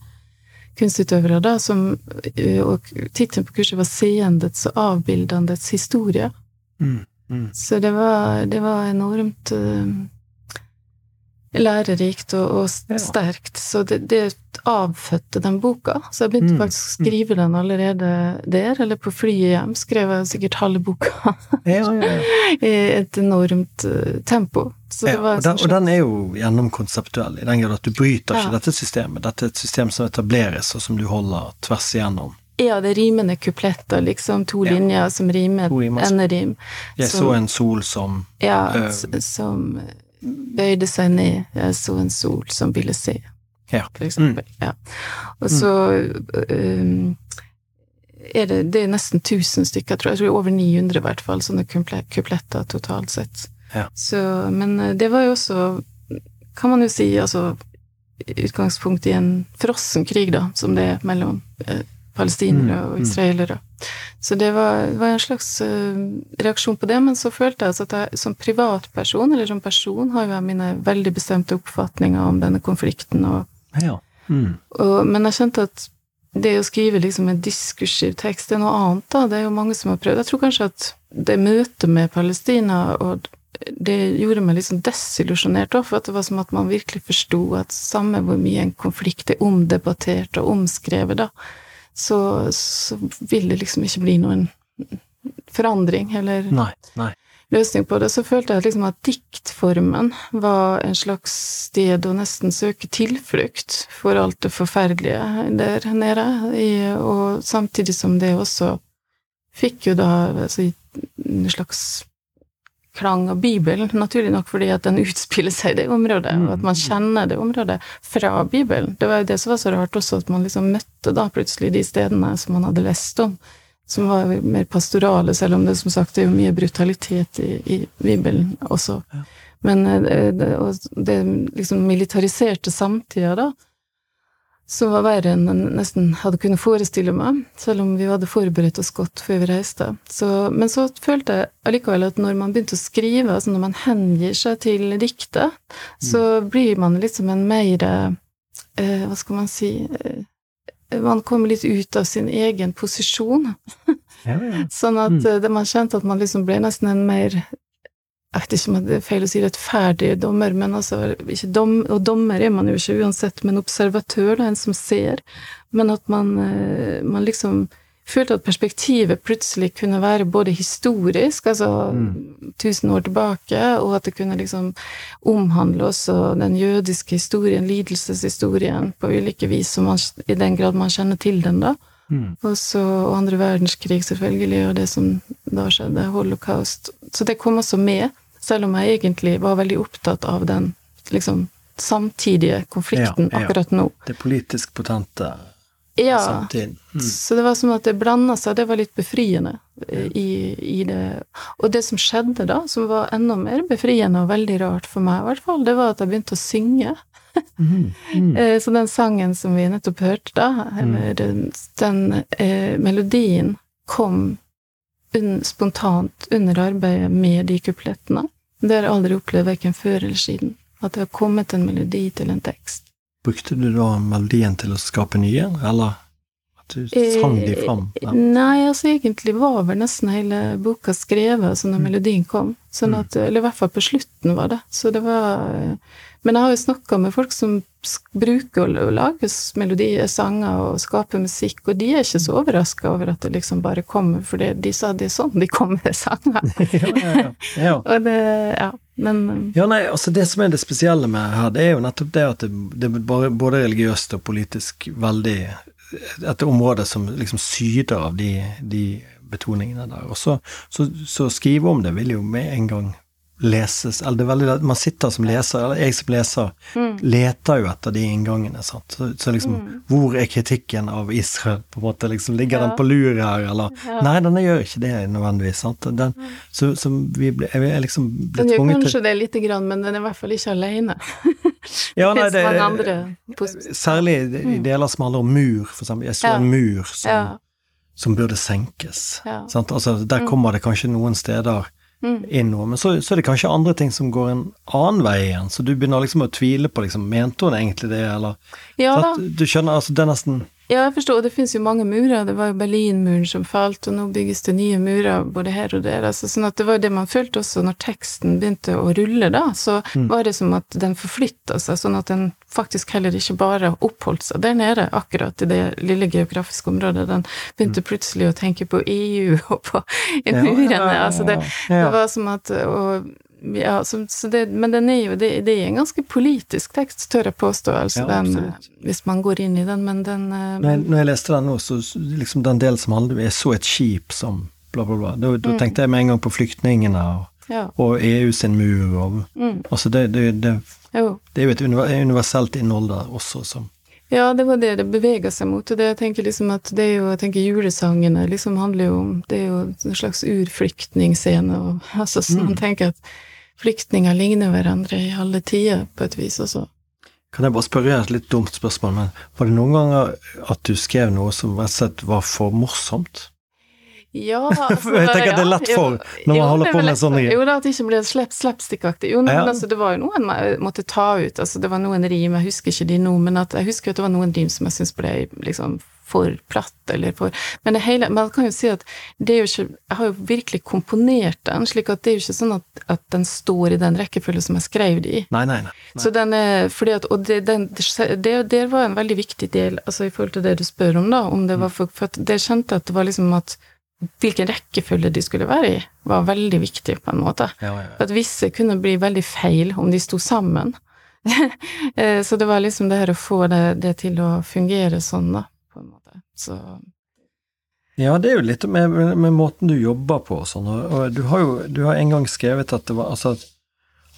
Speaker 2: kunstutøvere da, som eh, Og tittelen på kurset var 'Seendets og avbildandets historie'.
Speaker 1: Mm. Mm.
Speaker 2: Så det var, det var enormt eh, lærerikt og, og sterkt. Så det, det avfødte den boka. Så jeg begynte
Speaker 1: Mm.
Speaker 2: faktisk å skrive den allerede der, eller på flyet hjem. Skrev jeg sikkert halve boka
Speaker 1: Ja, ja, ja.
Speaker 2: i et enormt eh, tempo. Så det
Speaker 1: ja
Speaker 2: var
Speaker 1: og, den, og den er jo gjennomkonseptuell, i den grad at du bryter ikke dette systemet. Dette er et system som etableres, og som du holder tvers igjennom.
Speaker 2: Ja, det er rimende kupletter, liksom. To
Speaker 1: Ja.
Speaker 2: linjer som rimer.
Speaker 1: Rim
Speaker 2: Enderim.
Speaker 1: Jeg
Speaker 2: Som-
Speaker 1: så en sol som
Speaker 2: Ja, øh, som bøyde seg ned. Jeg så en sol som ville se,
Speaker 1: Ja.
Speaker 2: for eksempel. Ja. Og så um, er det, det er nesten 1000 stykker, tror jeg. jeg tror over 900 i hvert fall, sånne kupletter totalt sett.
Speaker 1: Ja.
Speaker 2: Så, men eh, det var jo også, kan man jo si, altså utgangspunkt i en frossen krig, da, som det er mellom eh, palestinere
Speaker 1: Mm,
Speaker 2: og
Speaker 1: mm.
Speaker 2: israelere. Så det var, var en slags uh, reaksjon på det, men så følte jeg altså at jeg som privatperson, eller som person, har jo jeg mine veldig bestemte oppfatninger om denne konflikten, og,
Speaker 1: Ja. Mm.
Speaker 2: og, men jeg kjente at det å skrive liksom en diskursiv tekst, det er noe annet, da. Det er jo mange som har prøvd. Jeg tror kanskje at det møtet med Palestina og det gjorde meg litt sånn desillusjonert òg, for at det var som at man virkelig forsto at samme hvor mye en konflikt er omdebattert og omskrevet, da, så, så vil det liksom ikke bli noen forandring, eller
Speaker 1: Nei. Nei.
Speaker 2: løsning på det. Så følte jeg liksom at diktformen var en slags sted å nesten søke tilflukt for alt det forferdelige der nede, og samtidig som det også fikk jo da altså, en slags klang av Bibelen, naturlig nok fordi at den utspiller seg i det området, og at man kjenner det området fra Bibelen. Det var jo det som var så rart også, at man liksom møtte da plutselig de stedene som man hadde lest om, som var mer pastorale, selv om det som sagt er jo mye brutalitet i, i Bibelen også. Men det, det, det liksom militariserte samtida, da, som var verre enn jeg nesten hadde kunnet forestille meg, selv om vi hadde forberedt oss godt før vi reiste. Så, men så følte jeg allikevel at når man begynte å skrive, altså når man hengir seg til diktet, så mm. blir man liksom en mer eh, Hva skal man si eh, Man kommer litt ut av sin egen posisjon. Ja, ja. sånn at mm. Eh, man kjente at man liksom ble nesten en mer jeg vet ikke om det er feil å si rettferdig dommer, men altså dom, Og dommer er man jo ikke uansett, men observatør, da, en som ser. Men at man, eh, man liksom følte at perspektivet plutselig kunne være både historisk, altså mm. tusen år tilbake, og at det kunne liksom omhandle også den jødiske historien, lidelseshistorien, på ulike vis, man, i den grad man kjenner til den, da. Mm. Og så og andre verdenskrig, selvfølgelig, og det som da skjedde, holocaust. Så det kom også med. Selv om jeg egentlig var veldig opptatt av den liksom samtidige konflikten ja, ja. akkurat nå.
Speaker 1: Det politisk potente
Speaker 2: ja, samtiden. Mm. Så det var som at det blanda seg, det var litt befriende i, i, det. Og det som skjedde da, som var enda mer befriende og veldig rart for meg i hvert fall, det var at jeg begynte å synge. Mm. Mm. Så den sangen som vi nettopp hørte da, eller den, den eh, melodien kom un, spontant under arbeidet med de kuplettene. Det har jeg aldri opplevd verken før eller siden. At det har kommet en melodi til en tekst.
Speaker 1: Brukte du da melodien til å skape nye, eller at du sang de fram?
Speaker 2: Ja. Eh, nei, altså egentlig var vel nesten hele boka skrevet altså når mm. melodien kom. Sånn at, eller i hvert fall på slutten var det. Så det var Men jeg har jo snakka med folk som bruker å lage melodier, sanger og skape musikk, og de er ikke så overraska over at det liksom bare kommer, for de sa det er sånn de kommer med sanger. ja, ja, ja. og det, ja, men
Speaker 1: Ja, nei, altså det som er det spesielle med her, det er jo nettopp det at det, det er både religiøst og politisk veldig et område som liksom syder av de, de betoningene der. Og så, så, så skrive om det vil jo med en gang leses Eller det er veldig Man sitter som leser, eller jeg som leser, mm. leter jo etter de inngangene, sant. Så, så liksom mm. Hvor er kritikken av Israel, på en måte? Liksom, ligger ja. den på lur her, eller ja. Nei, den gjør ikke det nødvendigvis, sant. Den, mm. så, så, vi ble, jeg er liksom ble
Speaker 2: tvunget til kanskje det lite grann, men den er i hvert fall ikke alene.
Speaker 1: ja, nei, det, særlig i mm. deler som handler om mur, for eksempel. Jeg så ja. en mur som, som burde senkes. Sant? Altså, der mm. kommer det kanskje noen steder mm. noe. Men så, så, er det kanskje andre ting som går en annen vei igjen, så du begynner liksom å tvile på liksom, Mente hun egentlig det, eller
Speaker 2: ja, at,
Speaker 1: Du skjønner, altså det er nesten
Speaker 2: ja, jeg forstår. Det finnes jo mange murer. Det var jo Berlinmuren som falt, og nå bygges det nye murer både her og der. Altså, sånn at det var det man følte også når teksten begynte å rulle, da. Så mm. var det som at den forflytta seg, sånn at den faktisk heller ikke bare oppholdt seg der nede, akkurat i det lille geografiske området. Den begynte mm. plutselig å tenke på EU og på murene. Ja, ja, ja, altså det, det, var som at og, ja, så, så det, men den er jo det, det, er en ganske politisk tekst, tør jeg påstå, altså ja, den, hvis man går inn i den, men den
Speaker 1: uh, når, jeg, når jeg leste den nå, så liksom den delen som handler om Jeg så et skip som bla, bla, bla. Da, da mm. tenkte jeg med en gang på flyktningene og, ja. og EU sin mur og mm. Altså, det, det, det, det, er jo et universelt innhold der også, som
Speaker 2: ja, det var det det bevega seg mot. Og det jeg tenker liksom at det er jo, jeg tenker julesangene liksom handler jo om Det er jo en slags urflyktningsscene, og altså sånn mm. tenker at flyktninger ligner hverandre i alle tider, på et vis også.
Speaker 1: Kan jeg bare spørre et litt dumt spørsmål, men var det noen ganger at du skrev noe som rett og slett var for morsomt?
Speaker 2: Ja,
Speaker 1: altså, Jeg tenker at det er lett for når man holder på med sånne
Speaker 2: Jo da, at det ikke ble slapstick-aktig. Jo, men ja. altså, det var jo noen jeg måtte ta ut. Altså, det var noen rim, jeg husker ikke de nå, men at, jeg husker at det var noen rim som jeg syntes ble liksom for platt, eller for Men det hele Man kan jo si at det er jo ikke Jeg har jo virkelig komponert den, slik at det er jo ikke sånn at, at den står i den rekkefølge som jeg skrev det i.
Speaker 1: Nei, nei, nei.
Speaker 2: Så den er fordi at Og det, den, det, det, var en veldig viktig del, altså i forhold til det du spør om, da, om det var for For det kjente at det var liksom at hvilken rekkefølge de skulle være i, var veldig viktig, på en måte.
Speaker 1: Ja, ja.
Speaker 2: For at visse kunne bli veldig feil om de sto sammen. Eh, så det var liksom det her å få det, det til å fungere sånn, da. Så
Speaker 1: Ja, det er jo litt med, med, måten du jobber på og sånn, og du har jo du har en gang skrevet at det var altså at,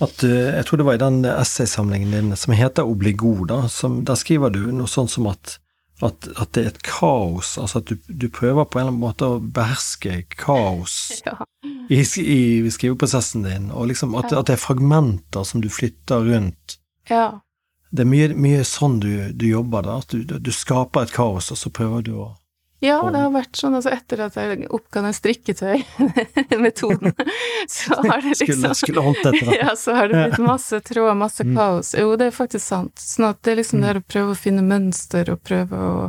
Speaker 1: at Jeg tror det var i den essaysamlingen din som heter Obligo, da, som, der skriver du noe sånn som at, at, at det er et kaos, altså at du, du prøver på en eller annen måte å beherske kaos
Speaker 2: ja.
Speaker 1: i, i skriveprosessen din, og liksom at, at det er fragmenter som du flytter rundt.
Speaker 2: ja.
Speaker 1: Det er mye, mye sånn du, du jobber, da. At du, du skaper et kaos, og så prøver du å
Speaker 2: Ja, det har vært sånn altså etter at jeg oppga den strikketøy-metoden, så har det liksom
Speaker 1: skulle håndt etter det.
Speaker 2: Ja, så har det blitt masse tråd, masse
Speaker 1: Mm.
Speaker 2: kaos. Jo, det er faktisk sant. Sånn at det er liksom det å prøve å finne mønster og prøve å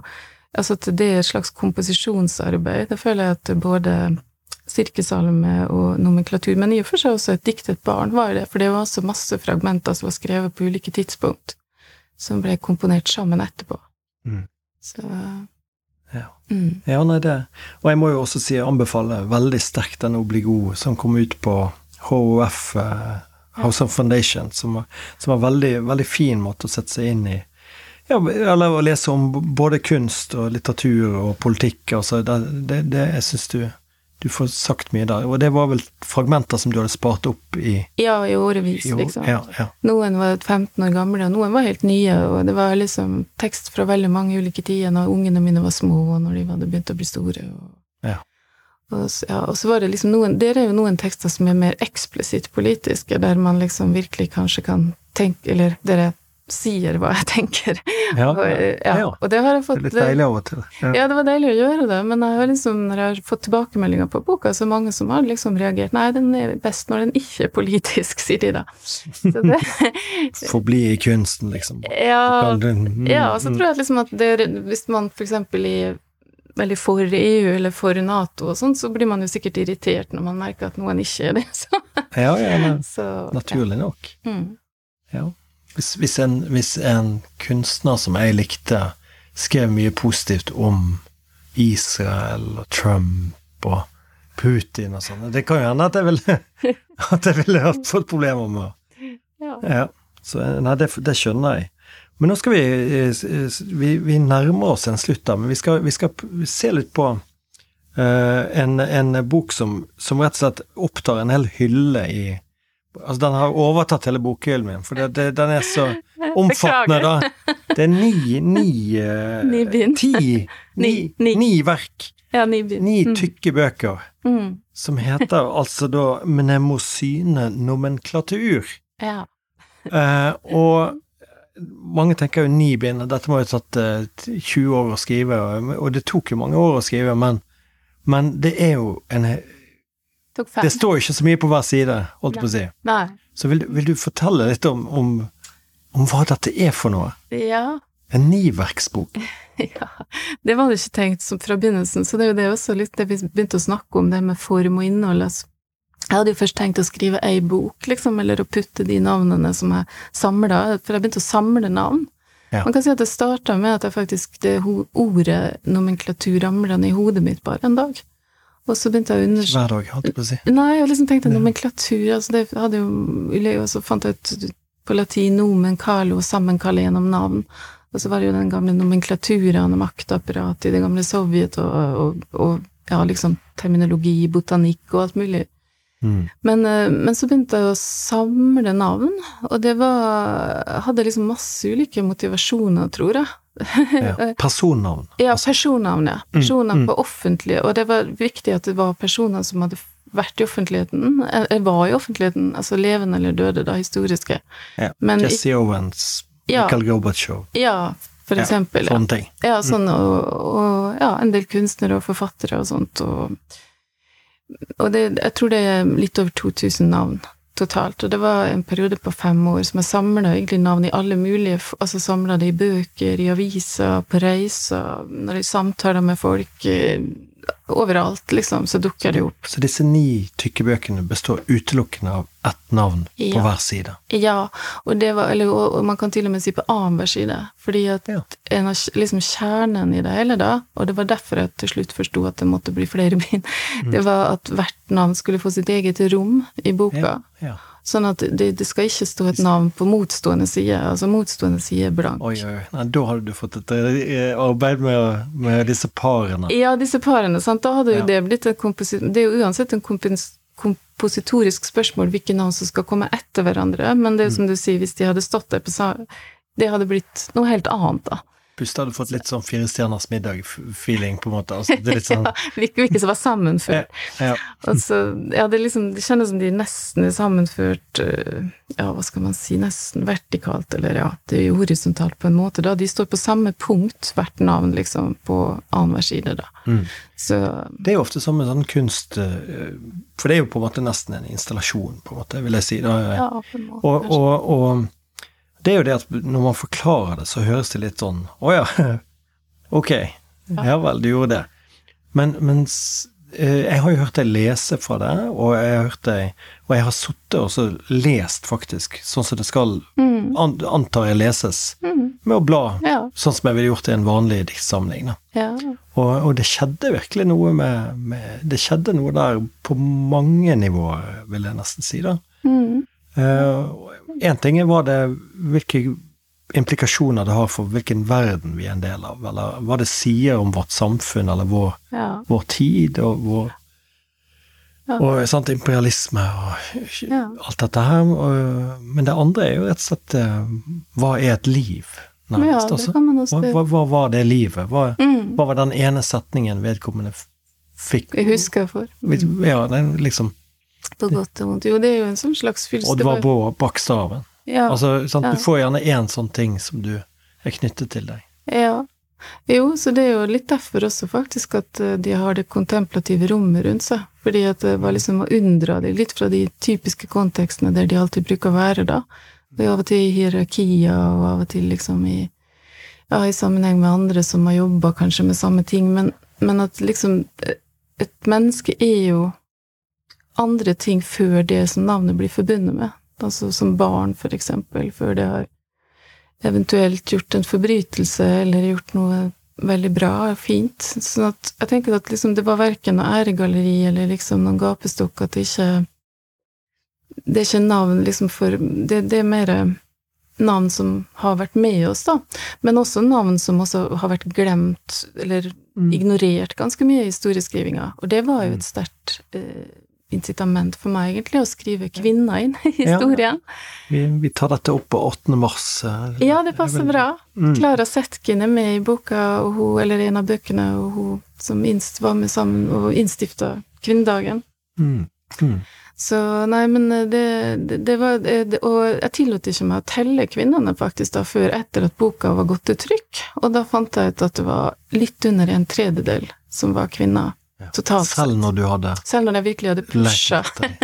Speaker 2: Altså at det er et slags komposisjonsarbeid. Det føler jeg at både sirkesalme og nomenklatur, men i og for seg også et diktet barn var det, for det var også masse fragmenter som var skrevet på ulike tidspunkt, som ble komponert sammen etterpå.
Speaker 1: Mm.
Speaker 2: Så
Speaker 1: Ja.
Speaker 2: mm.
Speaker 1: Ja, nei, det Og jeg må jo også si jeg anbefaler veldig sterkt den Obligo som kom ut på HOF, eh, House of Foundation, som som var veldig, veldig fin måte å sette seg inn i. Ja, eller å lese om både kunst og litteratur og politikk. Altså, det, det, det jeg syns du du får sagt mye der. Og det var vel fragmenter som du hadde spart opp i,
Speaker 2: Ja, i årevis, liksom.
Speaker 1: Ja, ja.
Speaker 2: Noen var 15 år gamle, og noen var helt nye, og det var liksom tekst fra veldig mange ulike tider når ungene mine var små, og når de hadde begynt å bli store. Og,
Speaker 1: Ja.
Speaker 2: og, og så var det liksom noen Det er jo noen tekster som er mer eksplisitt politiske, der man liksom virkelig kanskje kan tenke Eller dere sier hva jeg tenker.
Speaker 1: Ja,
Speaker 2: og,
Speaker 1: ja,
Speaker 2: ja. og det har jeg
Speaker 1: Det er
Speaker 2: fått
Speaker 1: litt deilig av og til. Ja.
Speaker 2: ja, det var deilig å gjøre det, men jeg har liksom, når jeg har fått tilbakemeldinger på boka, så mange som har liksom reagert Nei, den er best når den ikke er politisk, sier de da. Så det,
Speaker 1: Forbli i kunsten, liksom.
Speaker 2: ja,
Speaker 1: mm,
Speaker 2: ja, og så
Speaker 1: mm.
Speaker 2: tror jeg liksom at det, er- hvis man for eksempel er veldig for EU eller for Nato og sånn, så blir man jo sikkert irritert når man merker at noen ikke er det. Så,
Speaker 1: Ja, ja, men
Speaker 2: så
Speaker 1: naturlig nok.
Speaker 2: Mm.
Speaker 1: Ja. Hvis, hvis, en, hvis en kunstner som jeg likte, skrev mye positivt om Israel og Trump og Putin og sånn, det kan jo hende at jeg ville, at jeg ville hatt fått problemer med
Speaker 2: Ja.
Speaker 1: Ja. Så nei, det, det skjønner jeg. Men nå skal vi eh, Vi, vi nærmer oss en slutt da, men vi skal, vi skal se litt på uh, en, en bok som, som rett og slett opptar en hel hylle i Altså, den har overtatt hele bokhyllen min, for det, det, den er så omfattende, da. Det er ni Ni, eh,
Speaker 2: Ni bind.
Speaker 1: Ti ni,
Speaker 2: Ni, ni.
Speaker 1: ni verk.
Speaker 2: Ja, Nibin.
Speaker 1: Ni
Speaker 2: Mm.
Speaker 1: tykke bøker.
Speaker 2: Mm.
Speaker 1: Som heter altså da Mnemosyne nomenklatur.
Speaker 2: Ja.
Speaker 1: Eh, og mange tenker jo ni bind, dette må jo tatt eh, 20 år å skrive, og, og det tok jo mange år å skrive, men, men det er jo en. Det står ikke så mye på hver side, holdt jeg på å si.
Speaker 2: Nei.
Speaker 1: Så vil, vil du fortelle litt om, om, om hva dette er for noe?
Speaker 2: Ja.
Speaker 1: En niverksbok?
Speaker 2: Ja, det var det ikke tenkt som fra begynnelsen, så det er jo det også litt det vi begynte å snakke om, det med form og innhold. Altså. Jeg hadde jo først tenkt å skrive ei bok, liksom, eller å putte de navnene som jeg samla, for jeg begynte å samle navn.
Speaker 1: Ja.
Speaker 2: Man kan si at det starta med at jeg faktisk det ordet nomenklatur ramla ned i hodet mitt bare en dag. Og så begynte jeg å undersøke
Speaker 1: Hver dag, holdt jeg på å si.
Speaker 2: Nei, jeg liksom tenkte nomenklatur, altså det hadde jo Og så fant jeg ut på latin nomen carlo, sammenkalle gjennom navn. Og så var det jo den gamle nomenklaturene, maktapparatet i det gamle Sovjet, og, og, og ja, liksom terminologi, botanikk og alt mulig.
Speaker 1: Mm.
Speaker 2: Men, eh, men så begynte jeg å samle navn, og det var hadde liksom masse ulike motivasjoner, tror jeg.
Speaker 1: Ja. Personnavn.
Speaker 2: Ja, personnavn, ja. Personer
Speaker 1: mm.
Speaker 2: på offentlige, og det var viktig at det var personer som hadde vært i offentligheten, eller var i offentligheten, altså levende eller døde, da, historiske.
Speaker 1: Ja.
Speaker 2: Men
Speaker 1: Jesse Owens,
Speaker 2: Ja.
Speaker 1: Michael Gorbatsjov.
Speaker 2: Ja, for eksempel. Ja,
Speaker 1: Sånne ting.
Speaker 2: ja sånn, og, og ja, en del kunstnere og forfattere og sånt, og, og det, jeg tror det er litt over 2000 navn totalt, og det var en periode på fem år som jeg samla egentlig navn i alle mulige, altså samla det i bøker, i aviser, på reiser, når jeg samtaler med folk, eh, overalt, liksom, så dukker det opp.
Speaker 1: Så disse ni tykke bøkene består utelukkende av ett navn på hver side?
Speaker 2: Ja, og det var Eller og, og man kan til og med si på annenhver side. Fordi at
Speaker 1: Ja.
Speaker 2: en av liksom kjernen i det hele, da, og det var derfor jeg til slutt forsto at det måtte bli flere bind,
Speaker 1: Mm.
Speaker 2: det var at hvert navn skulle få sitt eget rom i boka.
Speaker 1: Ja. ja.
Speaker 2: Sånn at det, det skal ikke stå et navn på motstående side. Altså motstående side er blank.
Speaker 1: Oi, oi. Nei, da hadde du fått et eh, arbeid med, med disse parene.
Speaker 2: Ja, disse parene, sant. Da hadde jo
Speaker 1: Ja.
Speaker 2: det blitt komposi... Det er jo uansett en kompositorisk spørsmål hvilke navn som skal komme etter hverandre, men det er jo som du sier, hvis de hadde stått der på sa... Det hadde blitt noe helt annet, da.
Speaker 1: Du hadde fått litt sånn Fire stjerners middag-feeling, på en måte. Altså, det er litt sånn
Speaker 2: Ja, virker ikke som var sammenført. Ja,
Speaker 1: ja.
Speaker 2: Altså, ja, det, liksom, det kjennes som de nesten er sammenført øh, Ja, hva skal man si, nesten vertikalt, eller ja, det er jo horisontalt på en måte, da. De står på samme punkt, hvert navn, liksom, på annenhver side, da.
Speaker 1: Mm.
Speaker 2: Så
Speaker 1: Det er jo ofte som en sånn kunst eh, For det er jo på en måte nesten en installasjon, på en måte, vil jeg si. Da.
Speaker 2: ja, på en måte.
Speaker 1: Og, og, og det er jo det at når man forklarer det, så høres det litt sånn Å ja, ok. Ja vel, du gjorde det. Men, men eh, jeg har jo hørt deg lese fra det, og jeg har hørt deg Og jeg har sittet og så lest, faktisk, sånn som det skal
Speaker 2: Mm.
Speaker 1: an, Antar jeg leses.
Speaker 2: Mm.
Speaker 1: Med å bla,
Speaker 2: Ja.
Speaker 1: sånn som jeg ville gjort i en vanlig diktsamling.
Speaker 2: Ja.
Speaker 1: Og, og det skjedde virkelig noe med, med Det skjedde noe der på mange nivåer, vil jeg nesten si, da.
Speaker 2: Mm.
Speaker 1: Én ting er det, hvilke implikasjoner det har for hvilken verden vi er en del av, eller hva det sier om vårt samfunn, eller vår,
Speaker 2: ja.
Speaker 1: vår tid, og vår
Speaker 2: Ja.
Speaker 1: og sant, imperialisme og
Speaker 2: Ja.
Speaker 1: alt dette her. Og, men det andre er jo rett og slett eh, hva er et liv, nærmest. altså. Hva, hva, hva var det livet? Hva,
Speaker 2: Mm.
Speaker 1: hva var den ene setningen vedkommende fikk?
Speaker 2: Jeg husker for.
Speaker 1: Ja, den liksom
Speaker 2: På godt og vondt. Jo, det er jo en sånn slags fyrste.
Speaker 1: Og det var på bakstaven.
Speaker 2: ja,
Speaker 1: Altså,
Speaker 2: Ja.
Speaker 1: Du får gjerne én sånn ting som du er knyttet til deg.
Speaker 2: ja. Jo, så det er jo litt derfor også faktisk at eh, de har det kontemplative rommet rundt seg. Fordi at det var liksom å unndra dem litt fra de typiske kontekstene der de alltid bruker å være, da. Det er av og til i hierarkier, og av og til liksom i ja, i sammenheng med andre som har jobba kanskje med samme ting, men, men at liksom eh, Et menneske er jo andre ting før det som navnet blir forbundet med. Altså som barn, for eksempel, før det har eventuelt gjort en forbrytelse eller gjort noe veldig bra og fint. Sånn at jeg tenker at liksom det var verken noe æregalleri eller liksom noen gapestokk, at det ikke Det er ikke navn liksom for Det, det er mer navn som har vært med oss, da. Men også navn som også har vært glemt, eller ignorert ganske mye i historieskrivinga. Og det var jo et sterkt eh, incitament for meg, egentlig, å skrive kvinner inn i
Speaker 1: Ja.
Speaker 2: historien.
Speaker 1: Vi, vi tar dette opp på 8. mars. eh,
Speaker 2: Ja, det passer bra. Klara.
Speaker 1: Mm.
Speaker 2: Klara Zetkin er med i boka, hun, eller en av bøkene, og hun som var med sammen og innstifta kvinnedagen.
Speaker 1: Mm. Mm.
Speaker 2: Så nei, men det, det, det var det, Og jeg tillot ikke meg å telle kvinnene faktisk da, før etter at boka var gått til trykk, og da fant jeg ut at det var litt under en tredjedel som var kvinner
Speaker 1: Ja.
Speaker 2: Totalt sett.
Speaker 1: Selv når du hadde
Speaker 2: Selv når jeg virkelig hadde pusha.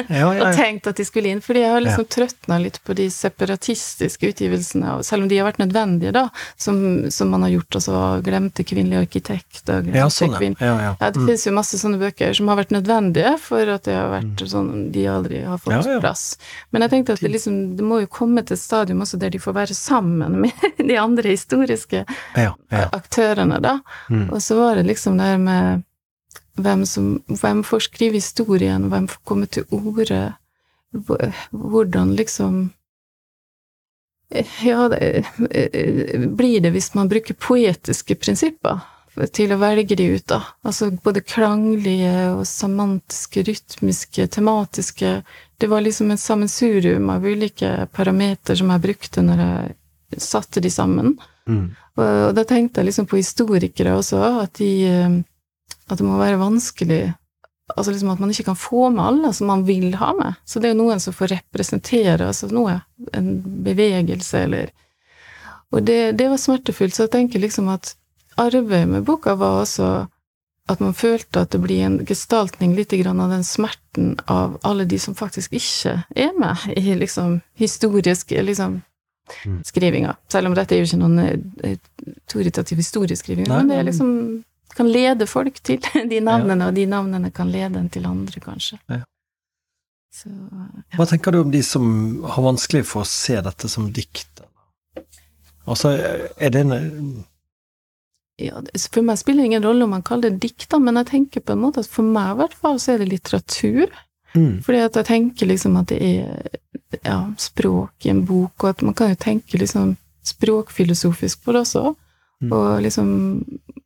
Speaker 1: Ja, ja,
Speaker 2: og tenkt at de skulle inn, fordi jeg har liksom trøtna litt på de separatistiske utgivelsene, selv om de har vært nødvendige, da, som, som man har gjort, altså glemte kvinnelige arkitekter, glemte
Speaker 1: ja, sånn,
Speaker 2: kvinn...
Speaker 1: ja. ja, ja.
Speaker 2: Ja, det
Speaker 1: Mm.
Speaker 2: finnes jo masse sånne bøker som har vært nødvendige for at det har vært sånn de aldri har fått
Speaker 1: Ja, ja.
Speaker 2: plass. Men jeg tenkte at det liksom, det må jo komme til et stadium også der de får være sammen med de andre historiske
Speaker 1: ja, ja.
Speaker 2: aktørene, da.
Speaker 1: Mm.
Speaker 2: Og så var det liksom det her med hvem som Hvem får skrive historien, hvem får komme til orde, hvordan liksom Ja, det, blir det hvis man bruker poetiske prinsipper til å velge de ut, da? Altså både klanglige og semantiske, rytmiske, tematiske Det var liksom et sammensurium av ulike parameter som jeg brukte når jeg satte de sammen.
Speaker 1: Mm.
Speaker 2: Og, og da tenkte jeg liksom på historikere også, at de eh, At det må være vanskelig Altså liksom at man ikke kan få med alle som man vil ha med. Så det er noen som får representere altså noe, en bevegelse eller Og det, det var smertefullt, så jeg tenker liksom at arbeidet med boka var også at man følte at det blir en gestaltning litt av den smerten av alle de som faktisk ikke er med i liksom historisk liksom
Speaker 1: Mm.
Speaker 2: skrivinga. Selv om dette er jo ikke noen eh, autoritativ historieskriving,
Speaker 1: Nei,
Speaker 2: men det er liksom kan lede folk til de navnene, og de navnene kan lede en til andre, kanskje.
Speaker 1: Ja.
Speaker 2: Så,
Speaker 1: Hva tenker du om de som har vanskelig for å se dette som dikt? Altså, er det en
Speaker 2: ja, for meg spiller det ingen rolle om man kaller det dikt, men jeg tenker på en måte at for meg i hvert fall så er det litteratur.
Speaker 1: mm,
Speaker 2: Fordi at jeg tenker liksom at det er ja, språk i en bok, og at man kan jo tenke liksom språkfilosofisk på det også.
Speaker 1: Mm.
Speaker 2: Og liksom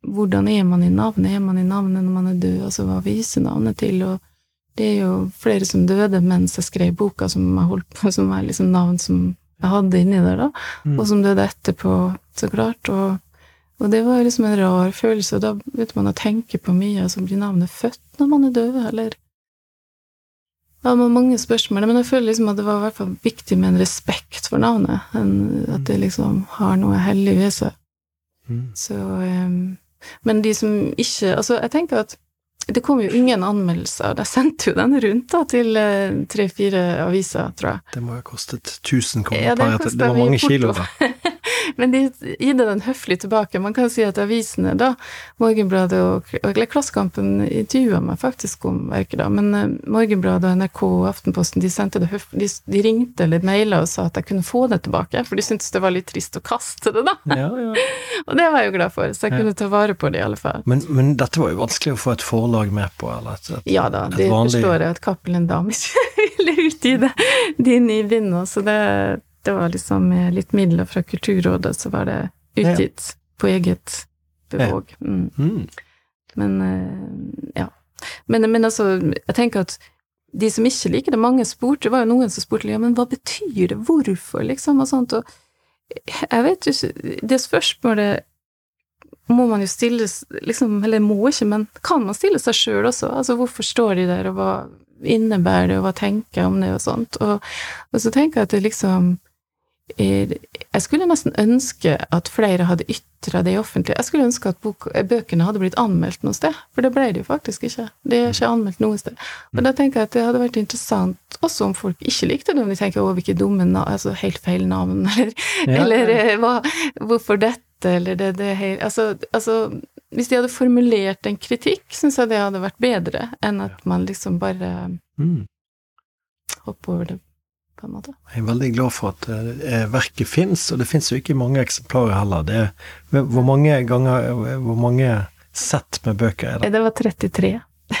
Speaker 2: hvordan er man i navnet? Er man i navnet når man er død? Altså hva viser navnet til? Og det er jo flere som døde mens jeg skrev boka, som jeg holdt på, som er liksom navn som jeg hadde inni der, da.
Speaker 1: mm,
Speaker 2: Og som døde etterpå, så klart. Og, og det var liksom en rar følelse, og da begynte man å tenke på mye. Altså blir navnet født når man er død, eller Ja, det var mange spørsmål, men jeg føler liksom at det var i hvert fall viktig med en respekt for navnet. En, at det liksom har noe hellig ved seg.
Speaker 1: Mm.
Speaker 2: Så ehm, Men de som ikke Altså, jeg tenker at det kom jo ingen anmeldelser. De sendte jo den rundt da til eh, tre-fire aviser, tror jeg.
Speaker 1: Det må ha kostet 1000 kroner
Speaker 2: Ja, det
Speaker 1: per Det var mange kilo, da.
Speaker 2: Men de gitt den høflig tilbake. Man kan si at avisene, da, Morgenbladet og, eller Klassekampen intervjua meg faktisk om verket, da, men eh, Morgenbladet og NRK og Aftenposten de sendte det høf de, de ringte eller maila og sa at jeg kunne få det tilbake, for de syntes det var litt trist å kaste det, da.
Speaker 1: Ja, ja.
Speaker 2: Og det var jeg jo glad for, så jeg
Speaker 1: Ja.
Speaker 2: kunne ta vare på det i alle fall.
Speaker 1: Men, men dette var jo vanskelig å få et forlag med på, eller et, et
Speaker 2: Ja da,
Speaker 1: et
Speaker 2: det
Speaker 1: vanlig-
Speaker 2: forstår jeg at Cappelen Dam ikke ville utgi det, de nybegynner, så det, det var liksom med litt midler fra Kulturrådet, så var det utgitt på eget bevåg. Mm.
Speaker 1: mm.
Speaker 2: Men eh, ja. Men, men altså, jeg tenker at de som ikke liker det, mange spurte, det var jo noen som spurte ja, men hva betyr det, hvorfor, liksom, og sånt, og jeg vet jo ikke, det spørsmålet må man jo stille, liksom, eller må ikke, men kan man stille seg sjøl også, altså hvorfor står de der, og hva innebærer det, og hva tenker jeg om det, og sånt, og, og så tenker jeg at det liksom jeg skulle nesten ønske at flere hadde ytra det i offentlig. Jeg skulle ønske at bok, bøkene hadde blitt anmeldt noe sted, for det ble det jo faktisk ikke. Det er ikke anmeldt noe sted. Og da tenker jeg at det hadde vært interessant, også om folk ikke likte det, om de tenker 'å, hvilke dumme navn', altså helt feil navn, eller,
Speaker 1: Ja,
Speaker 2: eller eh, hva, 'hvorfor dette', eller det, det helt altså, altså, hvis de hadde formulert en kritikk, syns jeg det hadde vært bedre enn at man liksom bare
Speaker 1: Mm.
Speaker 2: hopper over det, på en måte.
Speaker 1: Jeg er veldig glad for at eh, verket fins, og det fins jo ikke mange eksemplarer heller. Det er, hvor mange ganger Hvor mange sett med bøker er det?
Speaker 2: Det var 33.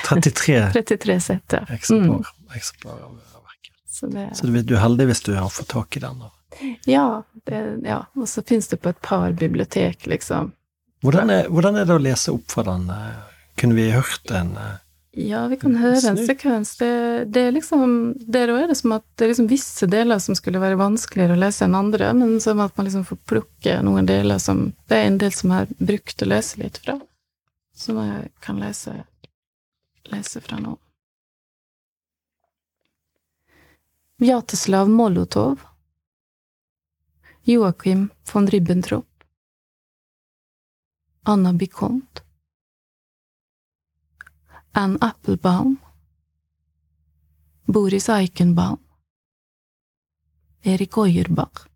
Speaker 1: 33
Speaker 2: 33 sett, ja. Mm.
Speaker 1: eksemplar, eksemplarer av verket.
Speaker 2: Så det,
Speaker 1: Så du, du er heldig hvis du har fått tak i den. da.
Speaker 2: ja, det, ja, og så finnes det på et par bibliotek, liksom.
Speaker 1: Hvordan er, hvordan er det å lese opp fra den? Kunne vi hørt en eh,
Speaker 2: Ja, vi kan høre en sekvens. Det, det er liksom Der òg er det som at det er liksom visse deler som skulle være vanskeligere å lese enn andre, men som at man liksom får plukke noen deler som Det er en del som jeg har brukt å lese litt fra, som jeg kan lese, lese fra nå. Vjateslav Molotov Joakim von Ribbentrop Anna Bicont Ann Applebaum, Boris Eichenbaum, Erik Oyerbach,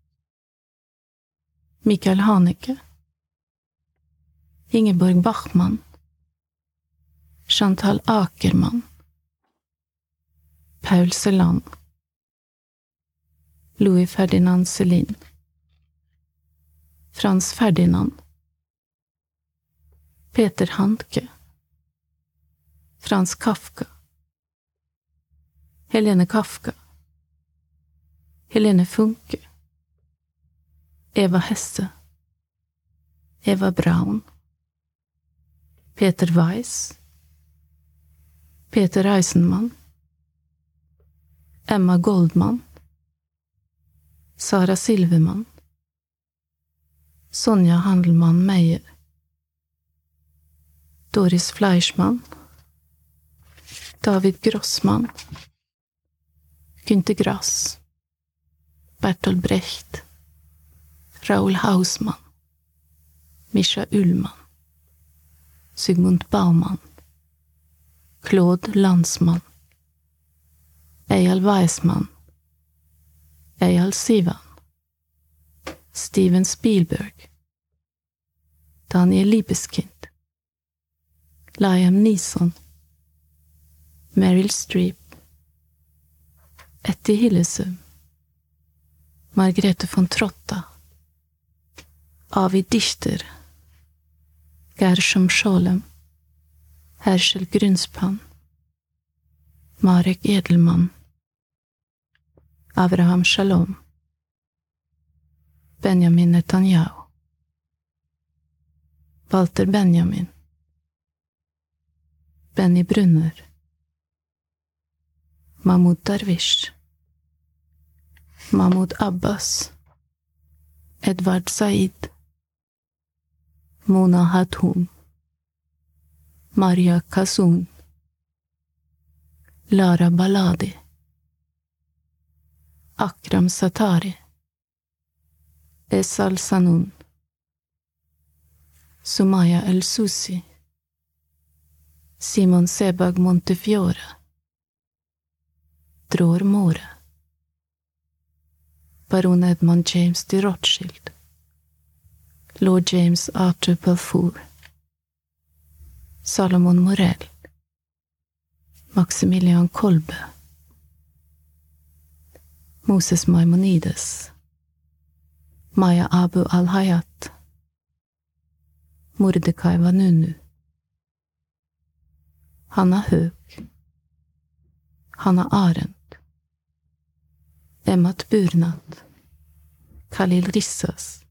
Speaker 2: Michael Haneke, Ingeborg Bachmann, Chantal Akerman, Paul Celan, Louis Ferdinand Celine, Frans Ferdinand, Peter Handke, Frans Kafka, Helene Kafka, Helene Funke, Eva Hesse, Eva Braun, Peter Weiss, Peter Eisenmann. Emma Goldman, Sara Silvermann, Sonja Handelmann Meyer, Doris Fleischmann, David Grossman, Günter Grass, Bertolt Brecht, Raoul Hausmann, Mischa Ullmann, Sigmund Baumann, Claude Landsmann, Eyal Weissmann, Eyal Sivan, Steven Spielberg, Daniel Liebeskind, Liam Neeson, Meryl Streep, Etty Hillesum, Margrethe von Trotta, Avi Dichter, Gershom Scholem, Herschel Grunspan, Marek Edelmann, Avraham Shalom, Benjamin Netanyahu, Walter Benjamin, Benny Brunner, Mahmoud Darwish, Mahmoud Abbas, Edvard Said, Mona Hatoum, Maria Kasun, Lara Baladi, Akram Satari, Esal Sanun, Sumaya El Susi, Simon Sebag Montefiore, Dror More, Baron Edmund James de Rothschild, Lord James Arthur Balfour, Salomon Morell, Maximilian Kolbe, Moses Maimonides, Maya Abu al-Hayat, Mordekai Vanunu, Hanna Høg Hanna Arendt, Emmat Burnat, Khalil Rissas,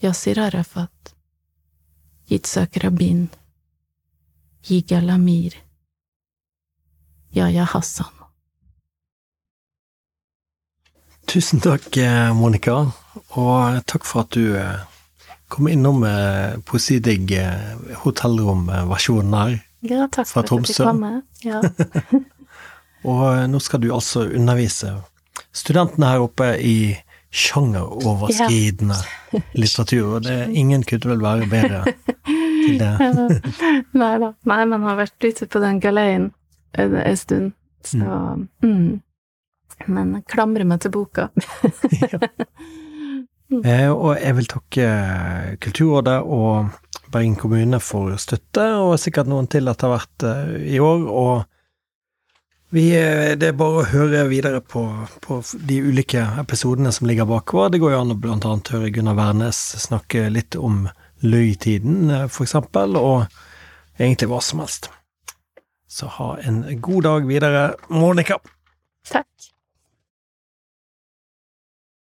Speaker 2: Yasir Arafat, Yitzhak Rabin, Yigal Amir, Yahya Hassan.
Speaker 1: Tusen takk, eh, Monica, og takk for at du eh, kom innom eh, Poesidigg eh, hotellromversjonen her.
Speaker 2: Ja, takk
Speaker 1: Fra
Speaker 2: for at jeg fikk
Speaker 1: med.
Speaker 2: komme. Ja.
Speaker 1: Og eh, nå skal du altså undervise studentene her oppe i sjangeroverskridende litteratur, og det, ingen kunne vel være bedre til det.
Speaker 2: Nei da. Nei, man har vært ute på den galeien en, stund, så mm. Men jeg klamrer meg til boka.
Speaker 1: Eh, og jeg vil takke Kulturrådet og Bergen kommune for støtte, og sikkert noen til etter hvert eh, i år. Og vi, eh, det er bare å høre videre på, på de ulike episodene som ligger bakover. Det går jo an å annet høre Gunnar Wærnes snakke litt om løytiden, f.eks., for eksempel, og egentlig hva som helst. Så ha en god dag videre, Monica.
Speaker 2: Takk.